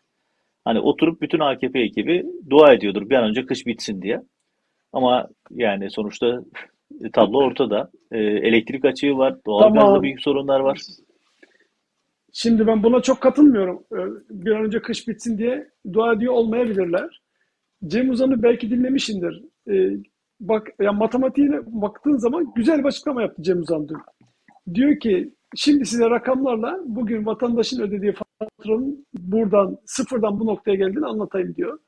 Hani oturup bütün AKP ekibi dua ediyordur bir an önce kış bitsin diye. Ama yani sonuçta tablo ortada. E, elektrik açığı var, doğalgazda tamam. büyük sorunlar var. Şimdi ben buna çok katılmıyorum. Ee, bir an önce kış bitsin diye dua ediyor olmayabilirler. Cem Uzan'ı belki dinlemişindir. Ee, bak ya matematiğine baktığın zaman güzel bir açıklama yaptı Cem Uzan dün. Diyor ki şimdi size rakamlarla bugün vatandaşın ödediği faturanın buradan sıfırdan bu noktaya geldiğini anlatayım diyor.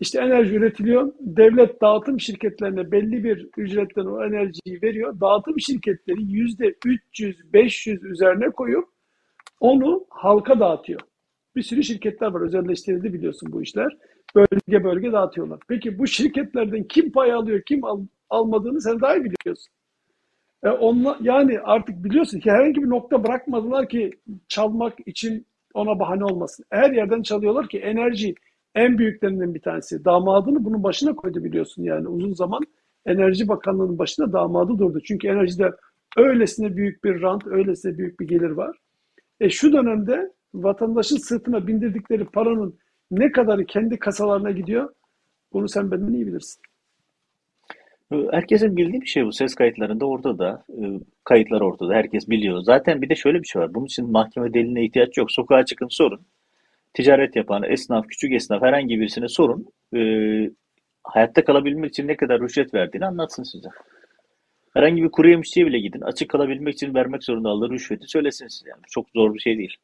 İşte enerji üretiliyor. Devlet dağıtım şirketlerine belli bir ücretten o enerjiyi veriyor. Dağıtım şirketleri yüzde 300-500 üzerine koyup onu halka dağıtıyor. Bir sürü şirketler var. Özelleştirildi biliyorsun bu işler. Bölge bölge dağıtıyorlar. Peki bu şirketlerden kim pay alıyor, kim al, almadığını sen daha iyi biliyorsun. E onla, yani artık biliyorsun ki herhangi bir nokta bırakmadılar ki çalmak için ona bahane olmasın. Her yerden çalıyorlar ki enerji en büyüklerinden bir tanesi. Damadını bunun başına koydu biliyorsun yani uzun zaman Enerji Bakanlığı'nın başında damadı durdu. Çünkü enerjide öylesine büyük bir rant, öylesine büyük bir gelir var. E şu dönemde vatandaşın sırtına bindirdikleri paranın ne kadarı kendi kasalarına gidiyor? Bunu sen benden iyi bilirsin. Herkesin bildiği bir şey bu. Ses kayıtlarında ortada. E, kayıtlar ortada. Herkes biliyor. Zaten bir de şöyle bir şey var. Bunun için mahkeme deliline ihtiyaç yok. Sokağa çıkın sorun ticaret yapan esnaf, küçük esnaf herhangi birisine sorun. E, hayatta kalabilmek için ne kadar rüşvet verdiğini anlatsın size. Herhangi bir kuru yemişçiye bile gidin. Açık kalabilmek için vermek zorunda aldığı rüşveti söylesin size. Yani. Çok zor bir şey değil.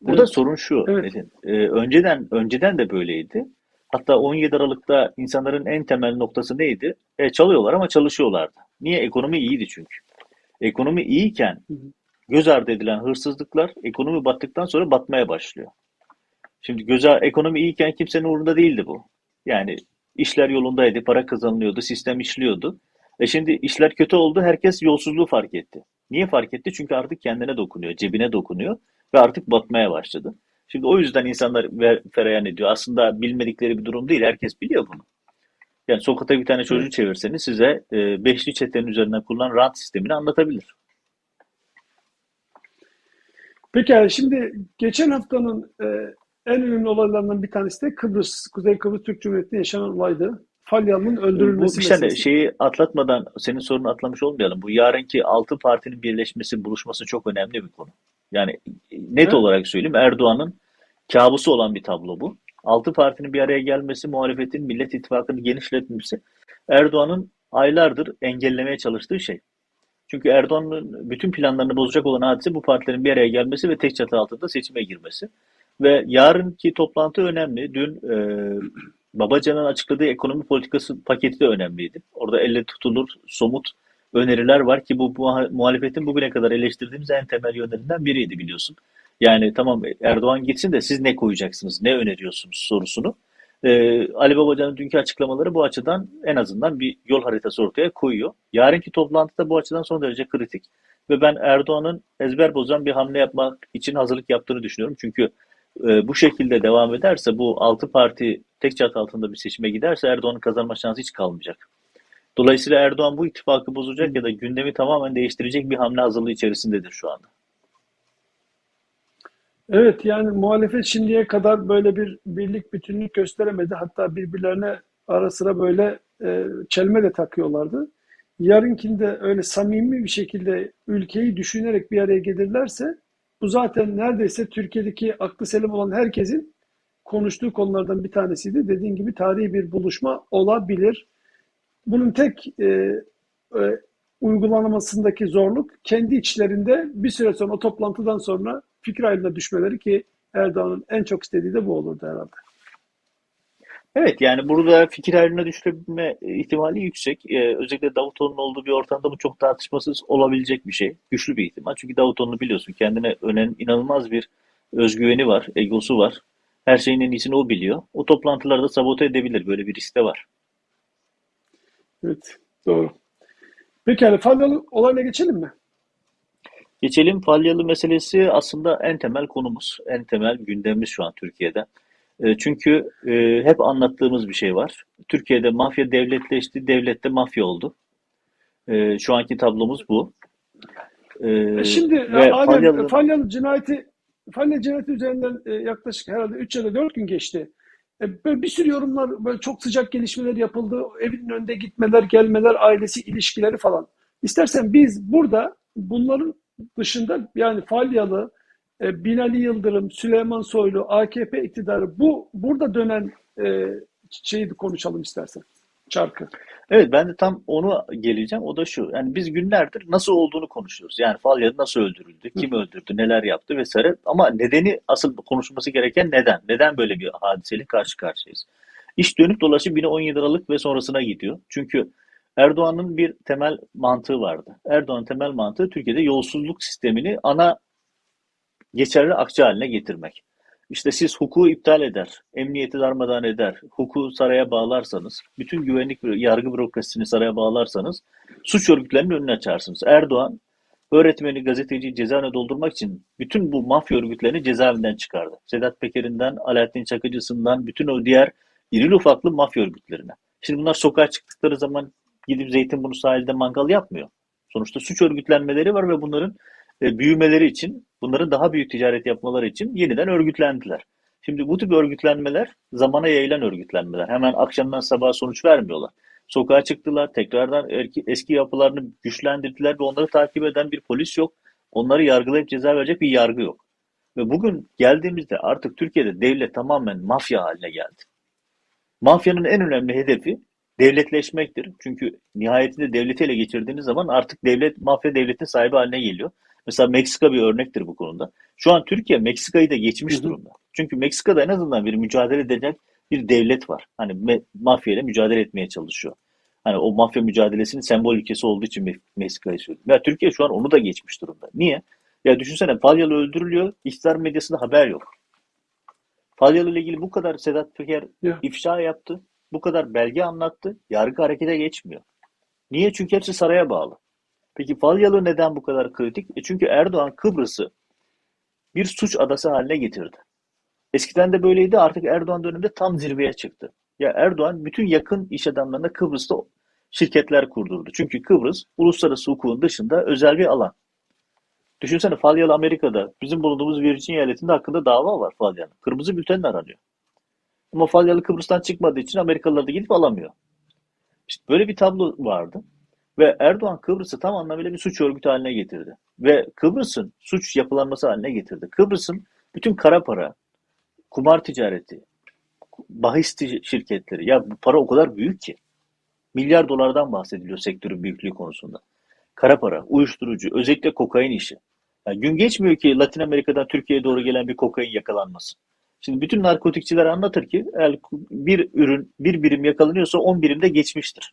Burada evet. sorun şu. Evet. E, önceden önceden de böyleydi. Hatta 17 Aralık'ta insanların en temel noktası neydi? E, çalıyorlar ama çalışıyorlardı. Niye? Ekonomi iyiydi çünkü. Ekonomi iyiyken göz ardı edilen hırsızlıklar ekonomi battıktan sonra batmaya başlıyor. Şimdi göze ekonomi iyiyken kimsenin umurunda değildi bu. Yani işler yolundaydı, para kazanılıyordu, sistem işliyordu. E şimdi işler kötü oldu, herkes yolsuzluğu fark etti. Niye fark etti? Çünkü artık kendine dokunuyor, cebine dokunuyor ve artık batmaya başladı. Şimdi o yüzden insanlar fereyan ediyor. Aslında bilmedikleri bir durum değil, herkes biliyor bunu. Yani sokakta bir tane çocuğu çevirseniz size e, beşli çetenin üzerinden kurulan rant sistemini anlatabilir. Peki şimdi geçen haftanın e, en önemli olaylarından bir tanesi de Kıbrıs, Kuzey Kıbrıs Türk Cumhuriyeti'nde yaşanan olaydı. Falyalı'nın öldürülmesi Bu bir meselesi. şeyi atlatmadan senin sorunu atlamış olmayalım. Bu yarınki altı partinin birleşmesi, buluşması çok önemli bir konu. Yani net evet. olarak söyleyeyim Erdoğan'ın kabusu olan bir tablo bu. Altı partinin bir araya gelmesi, muhalefetin Millet İttifakı'nı genişletmesi Erdoğan'ın aylardır engellemeye çalıştığı şey. Çünkü Erdoğan'ın bütün planlarını bozacak olan hadise bu partilerin bir araya gelmesi ve tek çatı altında seçime girmesi. Ve yarınki toplantı önemli. Dün e, Babacan'ın açıkladığı ekonomi politikası paketi de önemliydi. Orada elle tutulur somut öneriler var ki bu, muhalefetin bugüne kadar eleştirdiğimiz en temel yönlerinden biriydi biliyorsun. Yani tamam Erdoğan gitsin de siz ne koyacaksınız, ne öneriyorsunuz sorusunu ee, Ali Babacan'ın dünkü açıklamaları bu açıdan en azından bir yol haritası ortaya koyuyor. Yarınki toplantıda bu açıdan son derece kritik. Ve ben Erdoğan'ın ezber bozan bir hamle yapmak için hazırlık yaptığını düşünüyorum. Çünkü e, bu şekilde devam ederse bu altı parti tek çatı altında bir seçime giderse Erdoğan'ın kazanma şansı hiç kalmayacak. Dolayısıyla Erdoğan bu ittifakı bozacak ya da gündemi tamamen değiştirecek bir hamle hazırlığı içerisindedir şu anda. Evet yani muhalefet şimdiye kadar böyle bir birlik bütünlük gösteremedi. Hatta birbirlerine ara sıra böyle e, çelme de takıyorlardı. Yarınkinde öyle samimi bir şekilde ülkeyi düşünerek bir araya gelirlerse bu zaten neredeyse Türkiye'deki aklı selim olan herkesin konuştuğu konulardan bir tanesiydi. Dediğin gibi tarihi bir buluşma olabilir. Bunun tek e, e, uygulamasındaki zorluk kendi içlerinde bir süre sonra o toplantıdan sonra fikir ayrılığına düşmeleri ki Erdoğan'ın en çok istediği de bu olurdu herhalde. Evet yani burada fikir ayrılığına düşebilme ihtimali yüksek. Ee, özellikle Davutoğlu'nun olduğu bir ortamda bu çok tartışmasız olabilecek bir şey. Güçlü bir ihtimal. Çünkü Davutoğlu'nu biliyorsun kendine önen inanılmaz bir özgüveni var, egosu var. Her şeyin en iyisini o biliyor. O toplantılarda sabote edebilir. Böyle bir risk de var. Evet, doğru. Pekala, Falyalı olayla geçelim mi? Geçelim Falyalı meselesi aslında en temel konumuz, en temel gündemimiz şu an Türkiye'de. E, çünkü e, hep anlattığımız bir şey var. Türkiye'de mafya devletleşti, devlet de mafya oldu. E, şu anki tablomuz bu. E, e Şimdi ve Adem, Falyalı... Falyalı cinayeti Falyalı cinayeti üzerinden e, yaklaşık herhalde 3 ya da 4 gün geçti. E, böyle bir sürü yorumlar, böyle çok sıcak gelişmeler yapıldı. Evinin önünde gitmeler, gelmeler, ailesi ilişkileri falan. İstersen biz burada bunların dışında yani Falyalı, e, Binali Yıldırım, Süleyman Soylu, AKP iktidarı bu burada dönen e, şeyi konuşalım istersen. Çarkı. Evet ben de tam onu geleceğim. O da şu. Yani biz günlerdir nasıl olduğunu konuşuyoruz. Yani Falyalı nasıl öldürüldü, kim öldürdü, neler yaptı vesaire. Ama nedeni asıl konuşulması gereken neden? Neden böyle bir hadiseyle karşı karşıyayız? İş dönüp dolaşıp yine 17 Aralık ve sonrasına gidiyor. Çünkü Erdoğan'ın bir temel mantığı vardı. Erdoğan'ın temel mantığı Türkiye'de yolsuzluk sistemini ana geçerli akçe haline getirmek. İşte siz hukuku iptal eder, emniyeti darmadan eder, hukuku saraya bağlarsanız, bütün güvenlik yargı bürokrasisini saraya bağlarsanız suç örgütlerinin önünü açarsınız. Erdoğan öğretmeni, gazeteciyi cezaevine doldurmak için bütün bu mafya örgütlerini cezaevinden çıkardı. Sedat Peker'inden, Alaaddin Çakıcı'sından bütün o diğer irili ufaklı mafya örgütlerine. Şimdi bunlar sokağa çıktıkları zaman gidip Zeytinburnu sahilde mangal yapmıyor. Sonuçta suç örgütlenmeleri var ve bunların e, büyümeleri için, bunların daha büyük ticaret yapmaları için yeniden örgütlendiler. Şimdi bu tip örgütlenmeler zamana yayılan örgütlenmeler. Hemen akşamdan sabaha sonuç vermiyorlar. Sokağa çıktılar, tekrardan eski yapılarını güçlendirdiler ve onları takip eden bir polis yok. Onları yargılayıp ceza verecek bir yargı yok. Ve bugün geldiğimizde artık Türkiye'de devlet tamamen mafya haline geldi. Mafyanın en önemli hedefi devletleşmektir. Çünkü nihayetinde devleti ele geçirdiğiniz zaman artık devlet mafya devletin sahibi haline geliyor. Mesela Meksika bir örnektir bu konuda. Şu an Türkiye Meksika'yı da geçmiş durumda. Çünkü Meksika'da en azından bir mücadele edecek bir devlet var. Hani mafya ile mücadele etmeye çalışıyor. Hani o mafya mücadelesinin sembol ülkesi olduğu için Meksika'yı söylüyorum. Ya Türkiye şu an onu da geçmiş durumda. Niye? Ya düşünsene Falyalı öldürülüyor, iktidar medyasında haber yok. Falyalı ile ilgili bu kadar Sedat Peker yeah. ifşa yaptı. Bu kadar belge anlattı. Yargı harekete geçmiyor. Niye? Çünkü hepsi saraya bağlı. Peki Falyalı neden bu kadar kritik? E çünkü Erdoğan Kıbrıs'ı bir suç adası haline getirdi. Eskiden de böyleydi artık Erdoğan döneminde tam zirveye çıktı. Ya Erdoğan bütün yakın iş adamlarına Kıbrıs'ta şirketler kurdurdu. Çünkü Kıbrıs uluslararası hukukun dışında özel bir alan. Düşünsene Falyalı Amerika'da bizim bulunduğumuz Virginia eyaletinde hakkında dava var Falyalı. Kırmızı bülten aranıyor. Ama Falyalı Kıbrıs'tan çıkmadığı için Amerikalılar da gidip alamıyor. İşte böyle bir tablo vardı. Ve Erdoğan Kıbrıs'ı tam anlamıyla bir suç örgütü haline getirdi. Ve Kıbrıs'ın suç yapılanması haline getirdi. Kıbrıs'ın bütün kara para, kumar ticareti, bahis şirketleri, ya bu para o kadar büyük ki. Milyar dolardan bahsediliyor sektörün büyüklüğü konusunda. Kara para, uyuşturucu, özellikle kokain işi. Yani gün geçmiyor ki Latin Amerika'dan Türkiye'ye doğru gelen bir kokain yakalanmasın. Şimdi bütün narkotikçiler anlatır ki bir ürün bir birim yakalanıyorsa 10 birimde geçmiştir.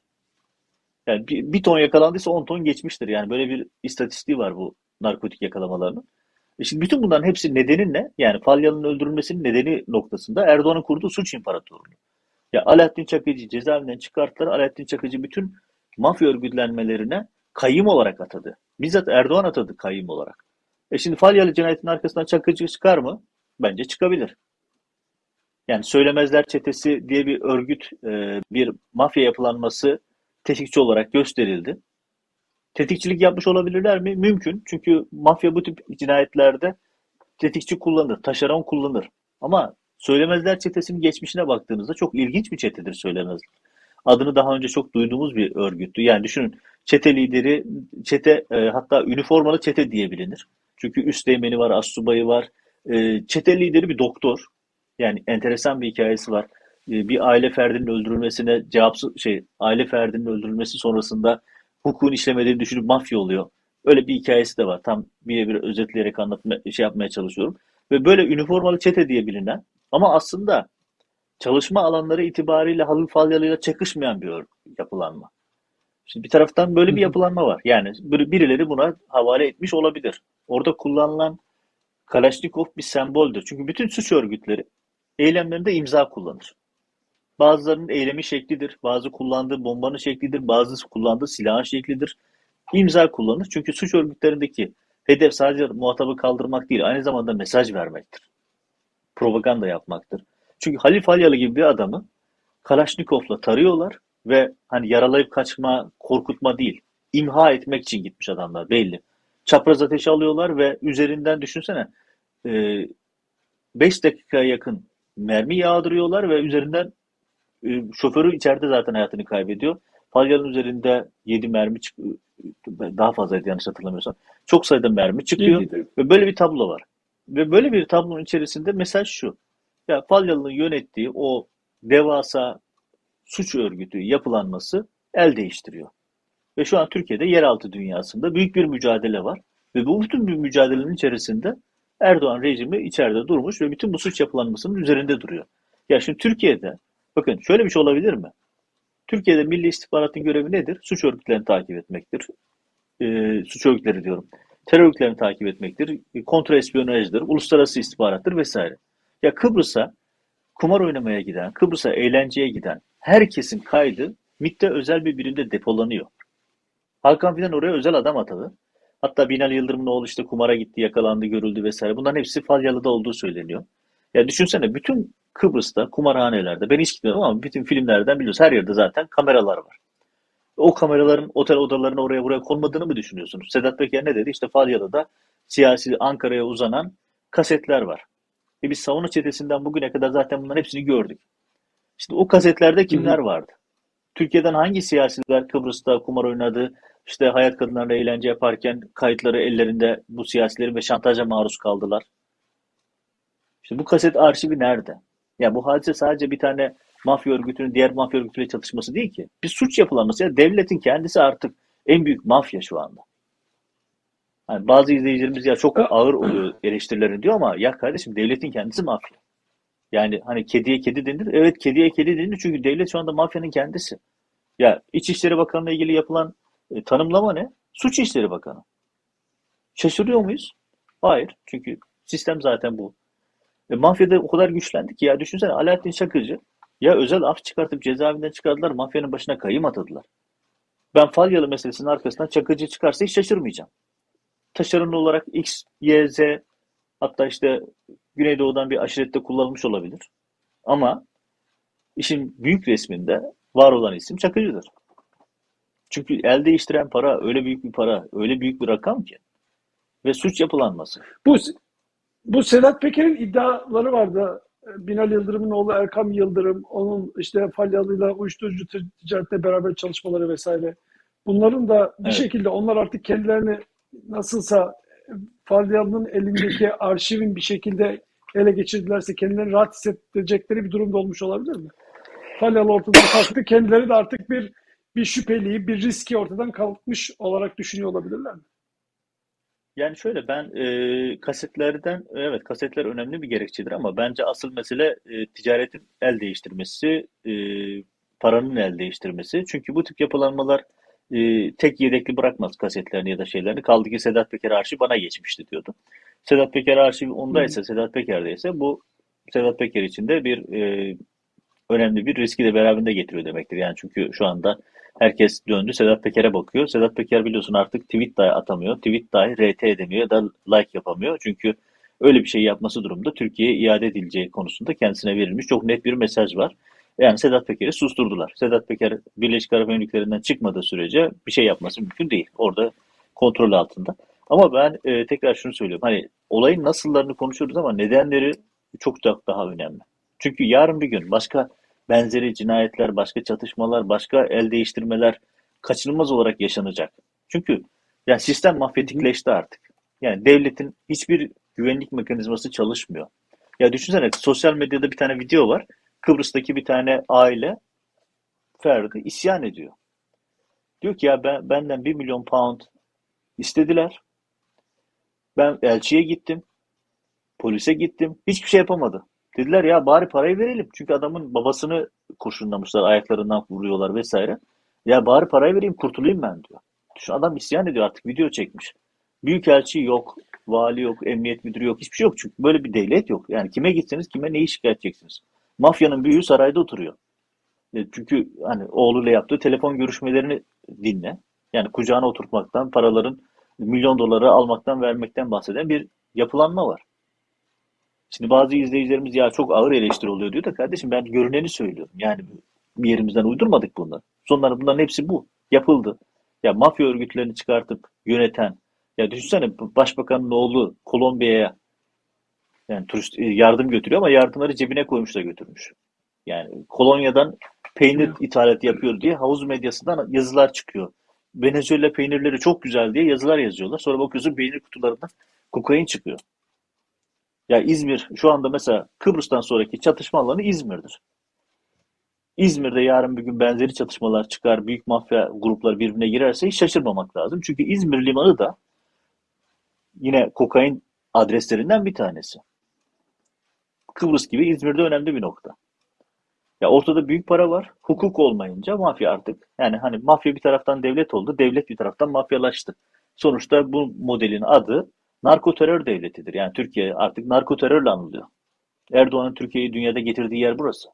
Yani bir, bir ton yakalandıysa 10 ton geçmiştir. Yani böyle bir istatistiği var bu narkotik yakalamalarının. E şimdi bütün bunların hepsi nedeni ne? Yani Falyalı'nın öldürülmesinin nedeni noktasında Erdoğan'ın kurduğu suç imparatorluğu. Ya Alaaddin Çakıcı cezaevinden çıkarttılar. Alaaddin Çakıcı bütün mafya örgütlenmelerine kayyum olarak atadı. Bizzat Erdoğan atadı kayyum olarak. E şimdi Falyalı cinayetinin arkasından Çakıcı çıkar mı? Bence çıkabilir. Yani Söylemezler Çetesi diye bir örgüt, e, bir mafya yapılanması tetikçi olarak gösterildi. Tetikçilik yapmış olabilirler mi? Mümkün. Çünkü mafya bu tip cinayetlerde tetikçi kullanır, taşeron kullanır. Ama Söylemezler Çetesi'nin geçmişine baktığınızda çok ilginç bir çetedir Söylemezler. Adını daha önce çok duyduğumuz bir örgüttü. Yani düşünün çete lideri, çete e, hatta üniformalı çete diye bilinir. Çünkü üst değmeni var, astsubayı var. E, çete lideri bir doktor. Yani enteresan bir hikayesi var. E, bir aile ferdinin öldürülmesine cevapsız şey, aile ferdinin öldürülmesi sonrasında hukukun işlemediğini düşünüp mafya oluyor. Öyle bir hikayesi de var. Tam bir bir özetleyerek anlatma, şey yapmaya çalışıyorum. Ve böyle üniformalı çete diye bilinen ama aslında çalışma alanları itibariyle Halil Falyalı'yla çakışmayan bir yapılanma. Şimdi bir taraftan böyle bir yapılanma var. Yani birileri buna havale etmiş olabilir. Orada kullanılan Kalaşnikov bir semboldür. Çünkü bütün suç örgütleri eylemlerinde imza kullanır. Bazılarının eylemi şeklidir, bazı kullandığı bombanın şeklidir, bazısı kullandığı silahın şeklidir. İmza kullanır. Çünkü suç örgütlerindeki hedef sadece muhatabı kaldırmak değil, aynı zamanda mesaj vermektir. Propaganda yapmaktır. Çünkü Halil Falyalı gibi bir adamı Kalaşnikov'la tarıyorlar ve hani yaralayıp kaçma, korkutma değil, imha etmek için gitmiş adamlar belli. Çapraz ateşi alıyorlar ve üzerinden düşünsene 5 dakikaya yakın mermi yağdırıyorlar ve üzerinden e, şoförü içeride zaten hayatını kaybediyor. Falyanın üzerinde 7 mermi çıkıyor. Daha fazlaydı yanlış hatırlamıyorsam. Çok sayıda mermi çıkıyor. Ve böyle bir tablo var. Ve böyle bir tablonun içerisinde mesaj şu. Ya Falyalı'nın yönettiği o devasa suç örgütü yapılanması el değiştiriyor. Ve şu an Türkiye'de yeraltı dünyasında büyük bir mücadele var. Ve bu bütün bir mücadelenin içerisinde Erdoğan rejimi içeride durmuş ve bütün bu suç yapılanmasının üzerinde duruyor. Ya şimdi Türkiye'de bakın şöyle bir şey olabilir mi? Türkiye'de Milli İstihbaratın görevi nedir? Suç örgütlerini takip etmektir. E, suç örgütleri diyorum. Terör örgütlerini takip etmektir. Kontra espiyonajdır, uluslararası istihbarattır vesaire. Ya Kıbrıs'a kumar oynamaya giden, Kıbrıs'a eğlenceye giden herkesin kaydı MİT'te özel bir birimde depolanıyor. Hakan Fidan oraya özel adam atadı. Hatta Binali Yıldırım'ın oğlu işte kumara gitti, yakalandı, görüldü vesaire. Bunların hepsi Falyalı'da olduğu söyleniyor. Ya düşünsene bütün Kıbrıs'ta kumarhanelerde ben hiç gitmedim ama bütün filmlerden biliyoruz. Her yerde zaten kameralar var. O kameraların otel odalarına oraya buraya konmadığını mı düşünüyorsunuz? Sedat Peker ne dedi? İşte Falyalı'da siyasi Ankara'ya uzanan kasetler var. E biz savunma çetesinden bugüne kadar zaten bunların hepsini gördük. İşte o kasetlerde kimler vardı? Türkiye'den hangi siyasiler Kıbrıs'ta kumar oynadı, işte hayat kadınlarla eğlence yaparken kayıtları ellerinde bu siyasilerin ve şantaja maruz kaldılar. İşte bu kaset arşivi nerede? Ya yani bu hadise sadece bir tane mafya örgütünün diğer mafya örgütüyle çatışması değil ki. Bir suç yapılanması. Ya devletin kendisi artık en büyük mafya şu anda. Yani bazı izleyicilerimiz ya çok ağır oluyor eleştirilerin diyor ama ya kardeşim devletin kendisi mafya. Yani hani kediye kedi denir. Evet kediye kedi denir çünkü devlet şu anda mafyanın kendisi. Ya İçişleri Bakanı'na ilgili yapılan e, tanımlama ne? Suç İşleri Bakanı. Şaşırıyor muyuz? Hayır. Çünkü sistem zaten bu. E, mafyada o kadar güçlendi ki ya düşünsene Alaaddin Çakıcı ya özel af çıkartıp cezaevinden çıkardılar mafyanın başına kayım atadılar. Ben Falyalı meselesinin arkasından Çakıcı çıkarsa hiç şaşırmayacağım. Taşeron olarak X, Y, Z hatta işte Güneydoğu'dan bir aşirette kullanılmış olabilir. Ama işin büyük resminde var olan isim Çakıcı'dır. Çünkü el değiştiren para öyle büyük bir para, öyle büyük bir rakam ki. Ve suç yapılanması. Bu, bu Sedat Peker'in iddiaları vardı. Binal Yıldırım'ın oğlu Erkam Yıldırım, onun işte Falyalı'yla uyuşturucu ticarette beraber çalışmaları vesaire. Bunların da bir evet. şekilde onlar artık kendilerini nasılsa Falyalı'nın elindeki arşivin bir şekilde ele geçirdilerse kendilerini rahat hissedecekleri bir durumda olmuş olabilir mi? Falyalı ortadan kalktı. Kendileri de artık bir bir şüpheliyi, bir riski ortadan kalkmış olarak düşünüyor olabilirler mi? Yani şöyle ben e, kasetlerden evet kasetler önemli bir gerekçedir ama bence asıl mesele e, ticaretin el değiştirmesi, e, paranın el değiştirmesi. Çünkü bu tip yapılanmalar e, tek yedekli bırakmaz kasetlerini ya da şeylerini. Kaldı ki Sedat Peker arşiv bana geçmişti diyordu. Sedat Peker arşiv ondaysa, Hı. Sedat Peker'deyse bu Sedat Peker için de bir e, önemli bir riski de beraberinde getiriyor demektir. Yani çünkü şu anda herkes döndü Sedat Peker'e bakıyor. Sedat Peker biliyorsun artık tweet dahi atamıyor. Tweet dahi RT edemiyor ya da like yapamıyor. Çünkü öyle bir şey yapması durumda Türkiye'ye iade edileceği konusunda kendisine verilmiş çok net bir mesaj var. Yani Sedat Peker'i susturdular. Sedat Peker Birleşik Arap Emirlikleri'nden çıkmadığı sürece bir şey yapması mümkün değil. Orada kontrol altında. Ama ben e, tekrar şunu söylüyorum. Hani olayın nasıllarını konuşuyoruz ama nedenleri çok daha önemli. Çünkü yarın bir gün başka benzeri cinayetler, başka çatışmalar, başka el değiştirmeler kaçınılmaz olarak yaşanacak. Çünkü yani sistem mafyatikleşti artık. Yani devletin hiçbir güvenlik mekanizması çalışmıyor. Ya düşünsene sosyal medyada bir tane video var. Kıbrıs'taki bir tane aile Ferdi isyan ediyor. Diyor ki ya ben, benden bir milyon pound istediler. Ben elçiye gittim. Polise gittim. Hiçbir şey yapamadı. Dediler ya bari parayı verelim. Çünkü adamın babasını kurşunlamışlar. Ayaklarından vuruyorlar vesaire. Ya bari parayı vereyim kurtulayım ben diyor. Düşün adam isyan ediyor artık video çekmiş. Büyükelçi yok, vali yok, emniyet müdürü yok, hiçbir şey yok çünkü böyle bir devlet yok. Yani kime gitseniz kime neyi şikayet edeceksiniz? Mafyanın büyüğü sarayda oturuyor. E, çünkü hani oğluyla yaptığı telefon görüşmelerini dinle. Yani kucağına oturtmaktan, paraların milyon doları almaktan, vermekten bahseden bir yapılanma var. Şimdi bazı izleyicilerimiz ya çok ağır eleştiri oluyor diyor da kardeşim ben görüneni söylüyorum. Yani bir yerimizden uydurmadık bunları. Sonları bunların hepsi bu. Yapıldı. Ya mafya örgütlerini çıkartıp yöneten, ya düşünsene başbakanın oğlu Kolombiya'ya yani turist e, yardım götürüyor ama yardımları cebine koymuş da götürmüş. Yani kolonyadan peynir ithalatı yapıyor diye havuz medyasından yazılar çıkıyor. Venezuela peynirleri çok güzel diye yazılar yazıyorlar. Sonra bakıyorsun peynir kutularından kokain çıkıyor. Ya İzmir şu anda mesela Kıbrıs'tan sonraki çatışma alanı İzmir'dir. İzmir'de yarın bir gün benzeri çatışmalar çıkar, büyük mafya grupları birbirine girerse hiç şaşırmamak lazım. Çünkü İzmir limanı da yine kokain adreslerinden bir tanesi. Kıbrıs gibi İzmir'de önemli bir nokta. Ya ortada büyük para var. Hukuk olmayınca mafya artık. Yani hani mafya bir taraftan devlet oldu, devlet bir taraftan mafyalaştı. Sonuçta bu modelin adı narko terör devletidir. Yani Türkiye artık narko terörle anılıyor. Erdoğan'ın Türkiye'yi dünyada getirdiği yer burası.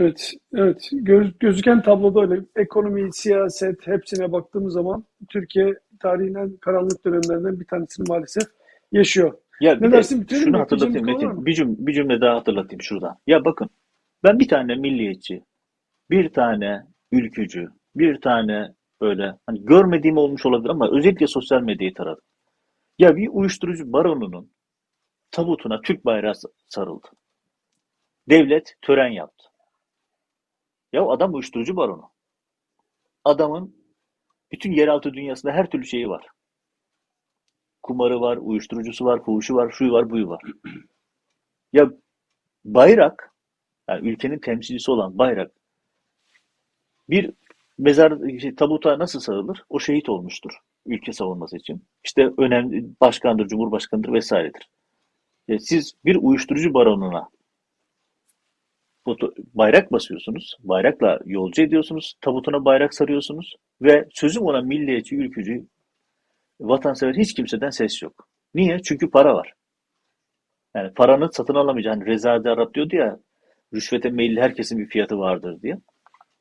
Evet, evet. Göz, gözüken tabloda öyle. Ekonomi, siyaset hepsine baktığımız zaman Türkiye tarihinin karanlık dönemlerinden bir tanesini maalesef yaşıyor. Ya Ne dersin bitirelim şunu mi? Hatırlatayım Metin. Bir cümle, bir cümle daha hatırlatayım şuradan. Ya bakın ben bir tane milliyetçi, bir tane ülkücü, bir tane böyle hani görmediğim olmuş olabilir ama özellikle sosyal medyayı taradım. Ya bir uyuşturucu baronunun tabutuna Türk bayrağı sarıldı. Devlet tören yaptı. Ya adam uyuşturucu baronu. Adamın bütün yeraltı dünyasında her türlü şeyi var. Kumarı var, uyuşturucusu var, fuhuşu var, şuyu var, buyu var. Ya bayrak, yani ülkenin temsilcisi olan bayrak bir mezar şey, tabuta nasıl sarılır? O şehit olmuştur ülke savunması için. İşte önemli başkandır, cumhurbaşkanıdır vesairedir. Ya siz bir uyuşturucu baronuna bayrak basıyorsunuz, bayrakla yolcu ediyorsunuz, tabutuna bayrak sarıyorsunuz ve sözüm ona milliyetçi, ülkücü, vatansever hiç kimseden ses yok. Niye? Çünkü para var. Yani paranın satın alamayacağı, hani Reza Arap diyordu ya, rüşvete meyilli herkesin bir fiyatı vardır diye.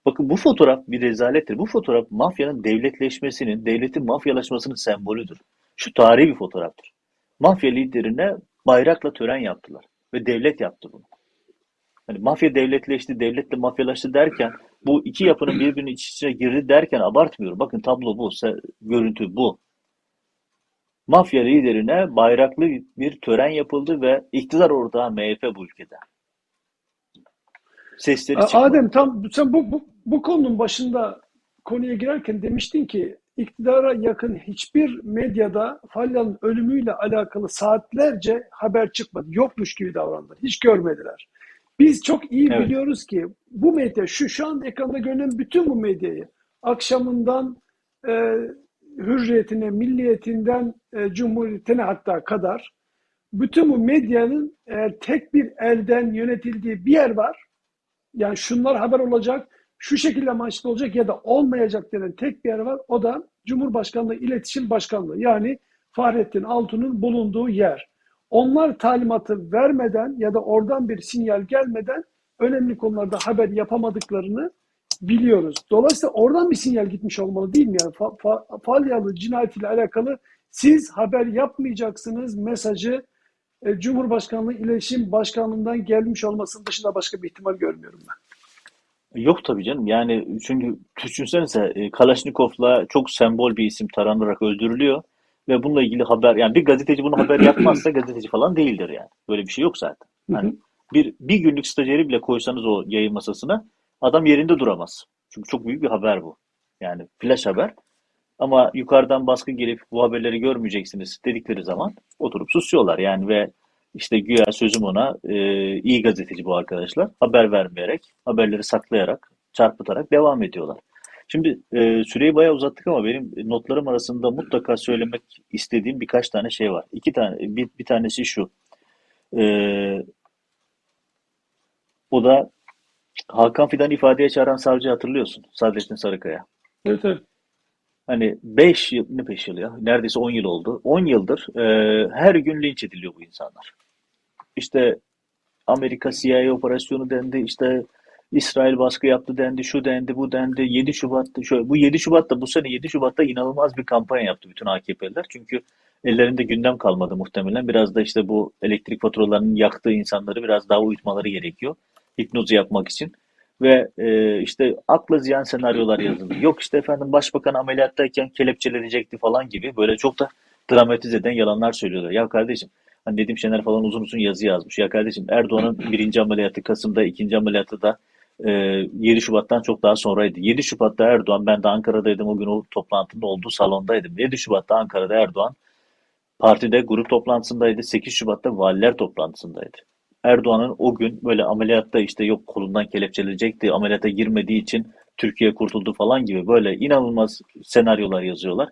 Bakın bu fotoğraf bir rezalettir. Bu fotoğraf mafyanın devletleşmesinin, devletin mafyalaşmasının sembolüdür. Şu tarihi bir fotoğraftır. Mafya liderine bayrakla tören yaptılar ve devlet yaptı bunu. Hani mafya devletleşti, devletle mafyalaştı derken bu iki yapının birbirinin iç içine girdi derken abartmıyorum. Bakın tablo bu, görüntü bu. Mafya liderine bayraklı bir tören yapıldı ve iktidar ortağı MHP bu ülkede. Sesleri çıkmadı. Adem tam sen bu, bu, bu konunun başında konuya girerken demiştin ki iktidara yakın hiçbir medyada Falyan'ın ölümüyle alakalı saatlerce haber çıkmadı. Yokmuş gibi davrandılar. Hiç görmediler. Biz çok iyi Evet. biliyoruz ki bu medya şu şu an ekranda görünen bütün bu medyayı akşamından e, hürriyetine, milliyetinden e, cumhuriyetine hatta kadar bütün bu medyanın eğer tek bir elden yönetildiği bir yer var yani şunlar haber olacak, şu şekilde amaçlı olacak ya da olmayacak denen tek bir yer var. O da Cumhurbaşkanlığı İletişim Başkanlığı. Yani Fahrettin Altun'un bulunduğu yer. Onlar talimatı vermeden ya da oradan bir sinyal gelmeden önemli konularda haber yapamadıklarını biliyoruz. Dolayısıyla oradan bir sinyal gitmiş olmalı değil mi? Yani Fa- Fa- Falyalı cinayetiyle alakalı siz haber yapmayacaksınız mesajı e, Cumhurbaşkanlığı İletişim Başkanlığı'ndan gelmiş olmasının dışında başka bir ihtimal görmüyorum ben. Yok tabii canım. Yani çünkü düşünsenize e, Kalaşnikov'la çok sembol bir isim taranarak öldürülüyor ve bununla ilgili haber yani bir gazeteci bunu haber yapmazsa gazeteci falan değildir yani. Böyle bir şey yok zaten. Hı. bir bir günlük stajyeri bile koysanız o yayın masasına adam yerinde duramaz. Çünkü çok büyük bir haber bu. Yani flash haber. Ama yukarıdan baskı gelip bu haberleri görmeyeceksiniz dedikleri zaman oturup susuyorlar yani ve işte güya sözüm ona e, iyi gazeteci bu arkadaşlar haber vermeyerek haberleri saklayarak çarpıtarak devam ediyorlar. Şimdi e, süreyi bayağı uzattık ama benim notlarım arasında mutlaka söylemek istediğim birkaç tane şey var. İki tane bir, bir tanesi şu. E, o da Hakan Fidan ifadeye çağıran savcı hatırlıyorsun. Sadrettin Sarıkaya. Evet, evet. Hani 5 yıl, ne 5 yıl ya? Neredeyse 10 yıl oldu. 10 yıldır e, her gün linç ediliyor bu insanlar. İşte Amerika CIA operasyonu dendi, işte İsrail baskı yaptı dendi, şu dendi, bu dendi. 7 Şubat'ta şöyle, bu 7 Şubat'ta bu sene 7 Şubat'ta inanılmaz bir kampanya yaptı bütün AKP'liler. Çünkü ellerinde gündem kalmadı muhtemelen. Biraz da işte bu elektrik faturalarının yaktığı insanları biraz daha uyutmaları gerekiyor. Hipnozu yapmak için. Ve e, işte akla ziyan senaryolar yazıldı. Yok işte efendim başbakan ameliyattayken kelepçelenecekti falan gibi böyle çok da dramatize eden yalanlar söylüyorlar. Ya kardeşim hani Nedim Şener falan uzun uzun yazı yazmış. Ya kardeşim Erdoğan'ın birinci ameliyatı Kasım'da, ikinci ameliyatı da e, 7 Şubat'tan çok daha sonraydı. 7 Şubat'ta Erdoğan, ben de Ankara'daydım o gün o toplantının olduğu salondaydım. 7 Şubat'ta Ankara'da Erdoğan partide grup toplantısındaydı. 8 Şubat'ta valiler toplantısındaydı. Erdoğan'ın o gün böyle ameliyatta işte yok kolundan kelepçelenecekti, ameliyata girmediği için Türkiye kurtuldu falan gibi böyle inanılmaz senaryolar yazıyorlar.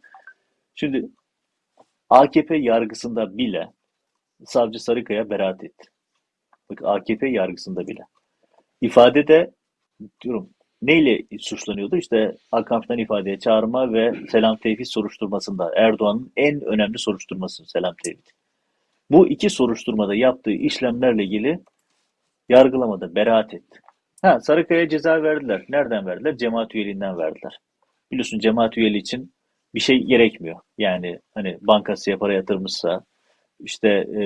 Şimdi AKP yargısında bile savcı Sarıkaya beraat etti. Bak AKP yargısında bile. İfadede diyorum neyle suçlanıyordu? İşte Hakan ifadeye çağırma ve Selam Tevhid soruşturmasında Erdoğan'ın en önemli soruşturması Selam Tevhid. Bu iki soruşturmada yaptığı işlemlerle ilgili yargılamada beraat etti. Ha, Sarıkaya ceza verdiler. Nereden verdiler? Cemaat üyeliğinden verdiler. Biliyorsun cemaat üyeliği için bir şey gerekmiyor. Yani hani bankasıya para yatırmışsa işte e,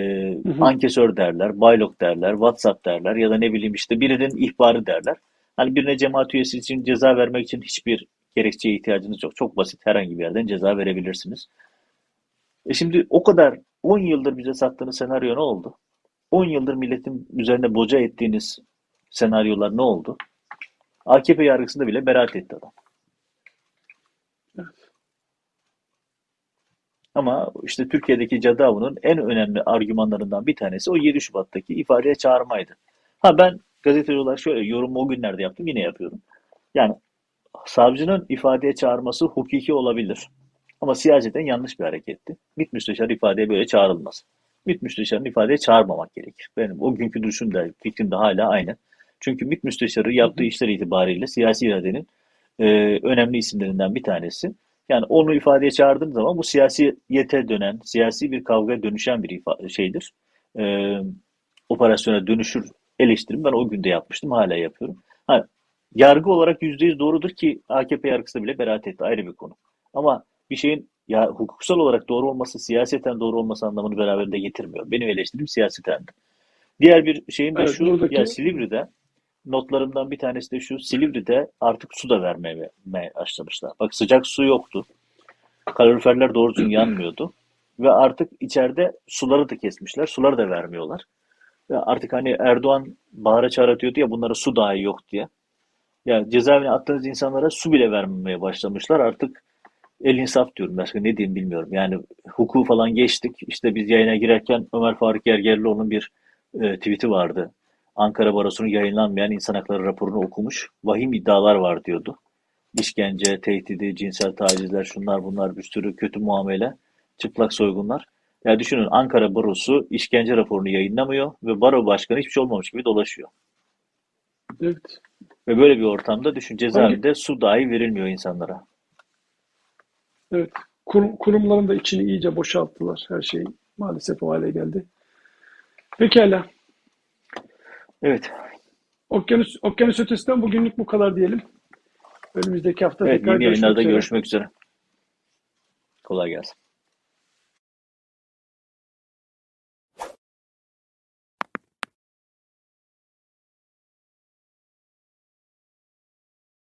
Hı hı. ankesör derler, baylok derler, WhatsApp derler ya da ne bileyim işte birinin ihbarı derler. Hani birine cemaat üyesi için ceza vermek için hiçbir gerekçeye ihtiyacınız yok. Çok basit herhangi bir yerden ceza verebilirsiniz. E şimdi o kadar 10 yıldır bize sattığınız senaryo ne oldu? 10 yıldır milletin üzerine boca ettiğiniz senaryolar ne oldu? AKP yargısında bile beraat etti adam. Ama işte Türkiye'deki cadı avının en önemli argümanlarından bir tanesi o 7 Şubat'taki ifadeye çağırmaydı. Ha ben gazeteci olarak şöyle yorum o günlerde yaptım yine yapıyorum. Yani savcının ifadeye çağırması hukuki olabilir. Ama siyaseten yanlış bir hareketti. MİT müsteşarı ifadeye böyle çağrılmaz. MİT müsteşarını ifadeye çağırmamak gerekir. Benim o günkü duruşum da fikrim de hala aynı. Çünkü MİT müsteşarı yaptığı işler itibariyle siyasi iradenin e, önemli isimlerinden bir tanesi. Yani onu ifadeye çağırdığım zaman bu siyasiyete dönen, siyasi bir kavgaya dönüşen bir ifa- şeydir. E, operasyona dönüşür eleştirim ben o günde yapmıştım, hala yapıyorum. Ha, yargı olarak %100 doğrudur ki AKP yargısı bile beraat etti ayrı bir konu. Ama bir şeyin ya hukuksal olarak doğru olması, siyaseten doğru olması anlamını beraberinde getirmiyor. Benim eleştirim siyasetendi. Diğer bir şeyin de Evet, şu, buradaki ya Silivri'de notlarımdan bir tanesi de şu, Silivri'de artık su da vermeye başlamışlar. Bak sıcak su yoktu. Kaloriferler doğru düzgün yanmıyordu. Ve artık içeride suları da kesmişler. Suları da vermiyorlar. Ve artık hani Erdoğan bağıra çağıra diyordu ya bunlara su dahi yok diye. Ya cezaevine attığınız insanlara su bile vermemeye başlamışlar. Artık el insaf diyorum. Başka ne diyeyim bilmiyorum. Yani hukuku falan geçtik. İşte biz yayına girerken Ömer Faruk Gergerlioğlu'nun bir e, tweet'i vardı. Ankara Barosu'nun yayınlanmayan insan hakları raporunu okumuş. Vahim iddialar var diyordu. İşkence, tehdidi, cinsel tacizler, şunlar bunlar bir sürü kötü muamele, çıplak soygunlar. Ya düşünün Ankara Barosu işkence raporunu yayınlamıyor ve baro başkanı hiçbir şey olmamış gibi dolaşıyor. evet. Ve böyle bir ortamda düşün Hangi cezaevinde su dahi verilmiyor insanlara. Evet. Kurum, kurumların da içini iyice boşalttılar. Her şey maalesef o hale geldi. Pekala. Evet, Okyanus, okyanus ötesinden bugünlük bu kadar diyelim. Önümüzdeki hafta evet tekrar görüşmek üzere. görüşmek üzere. Kolay gelsin.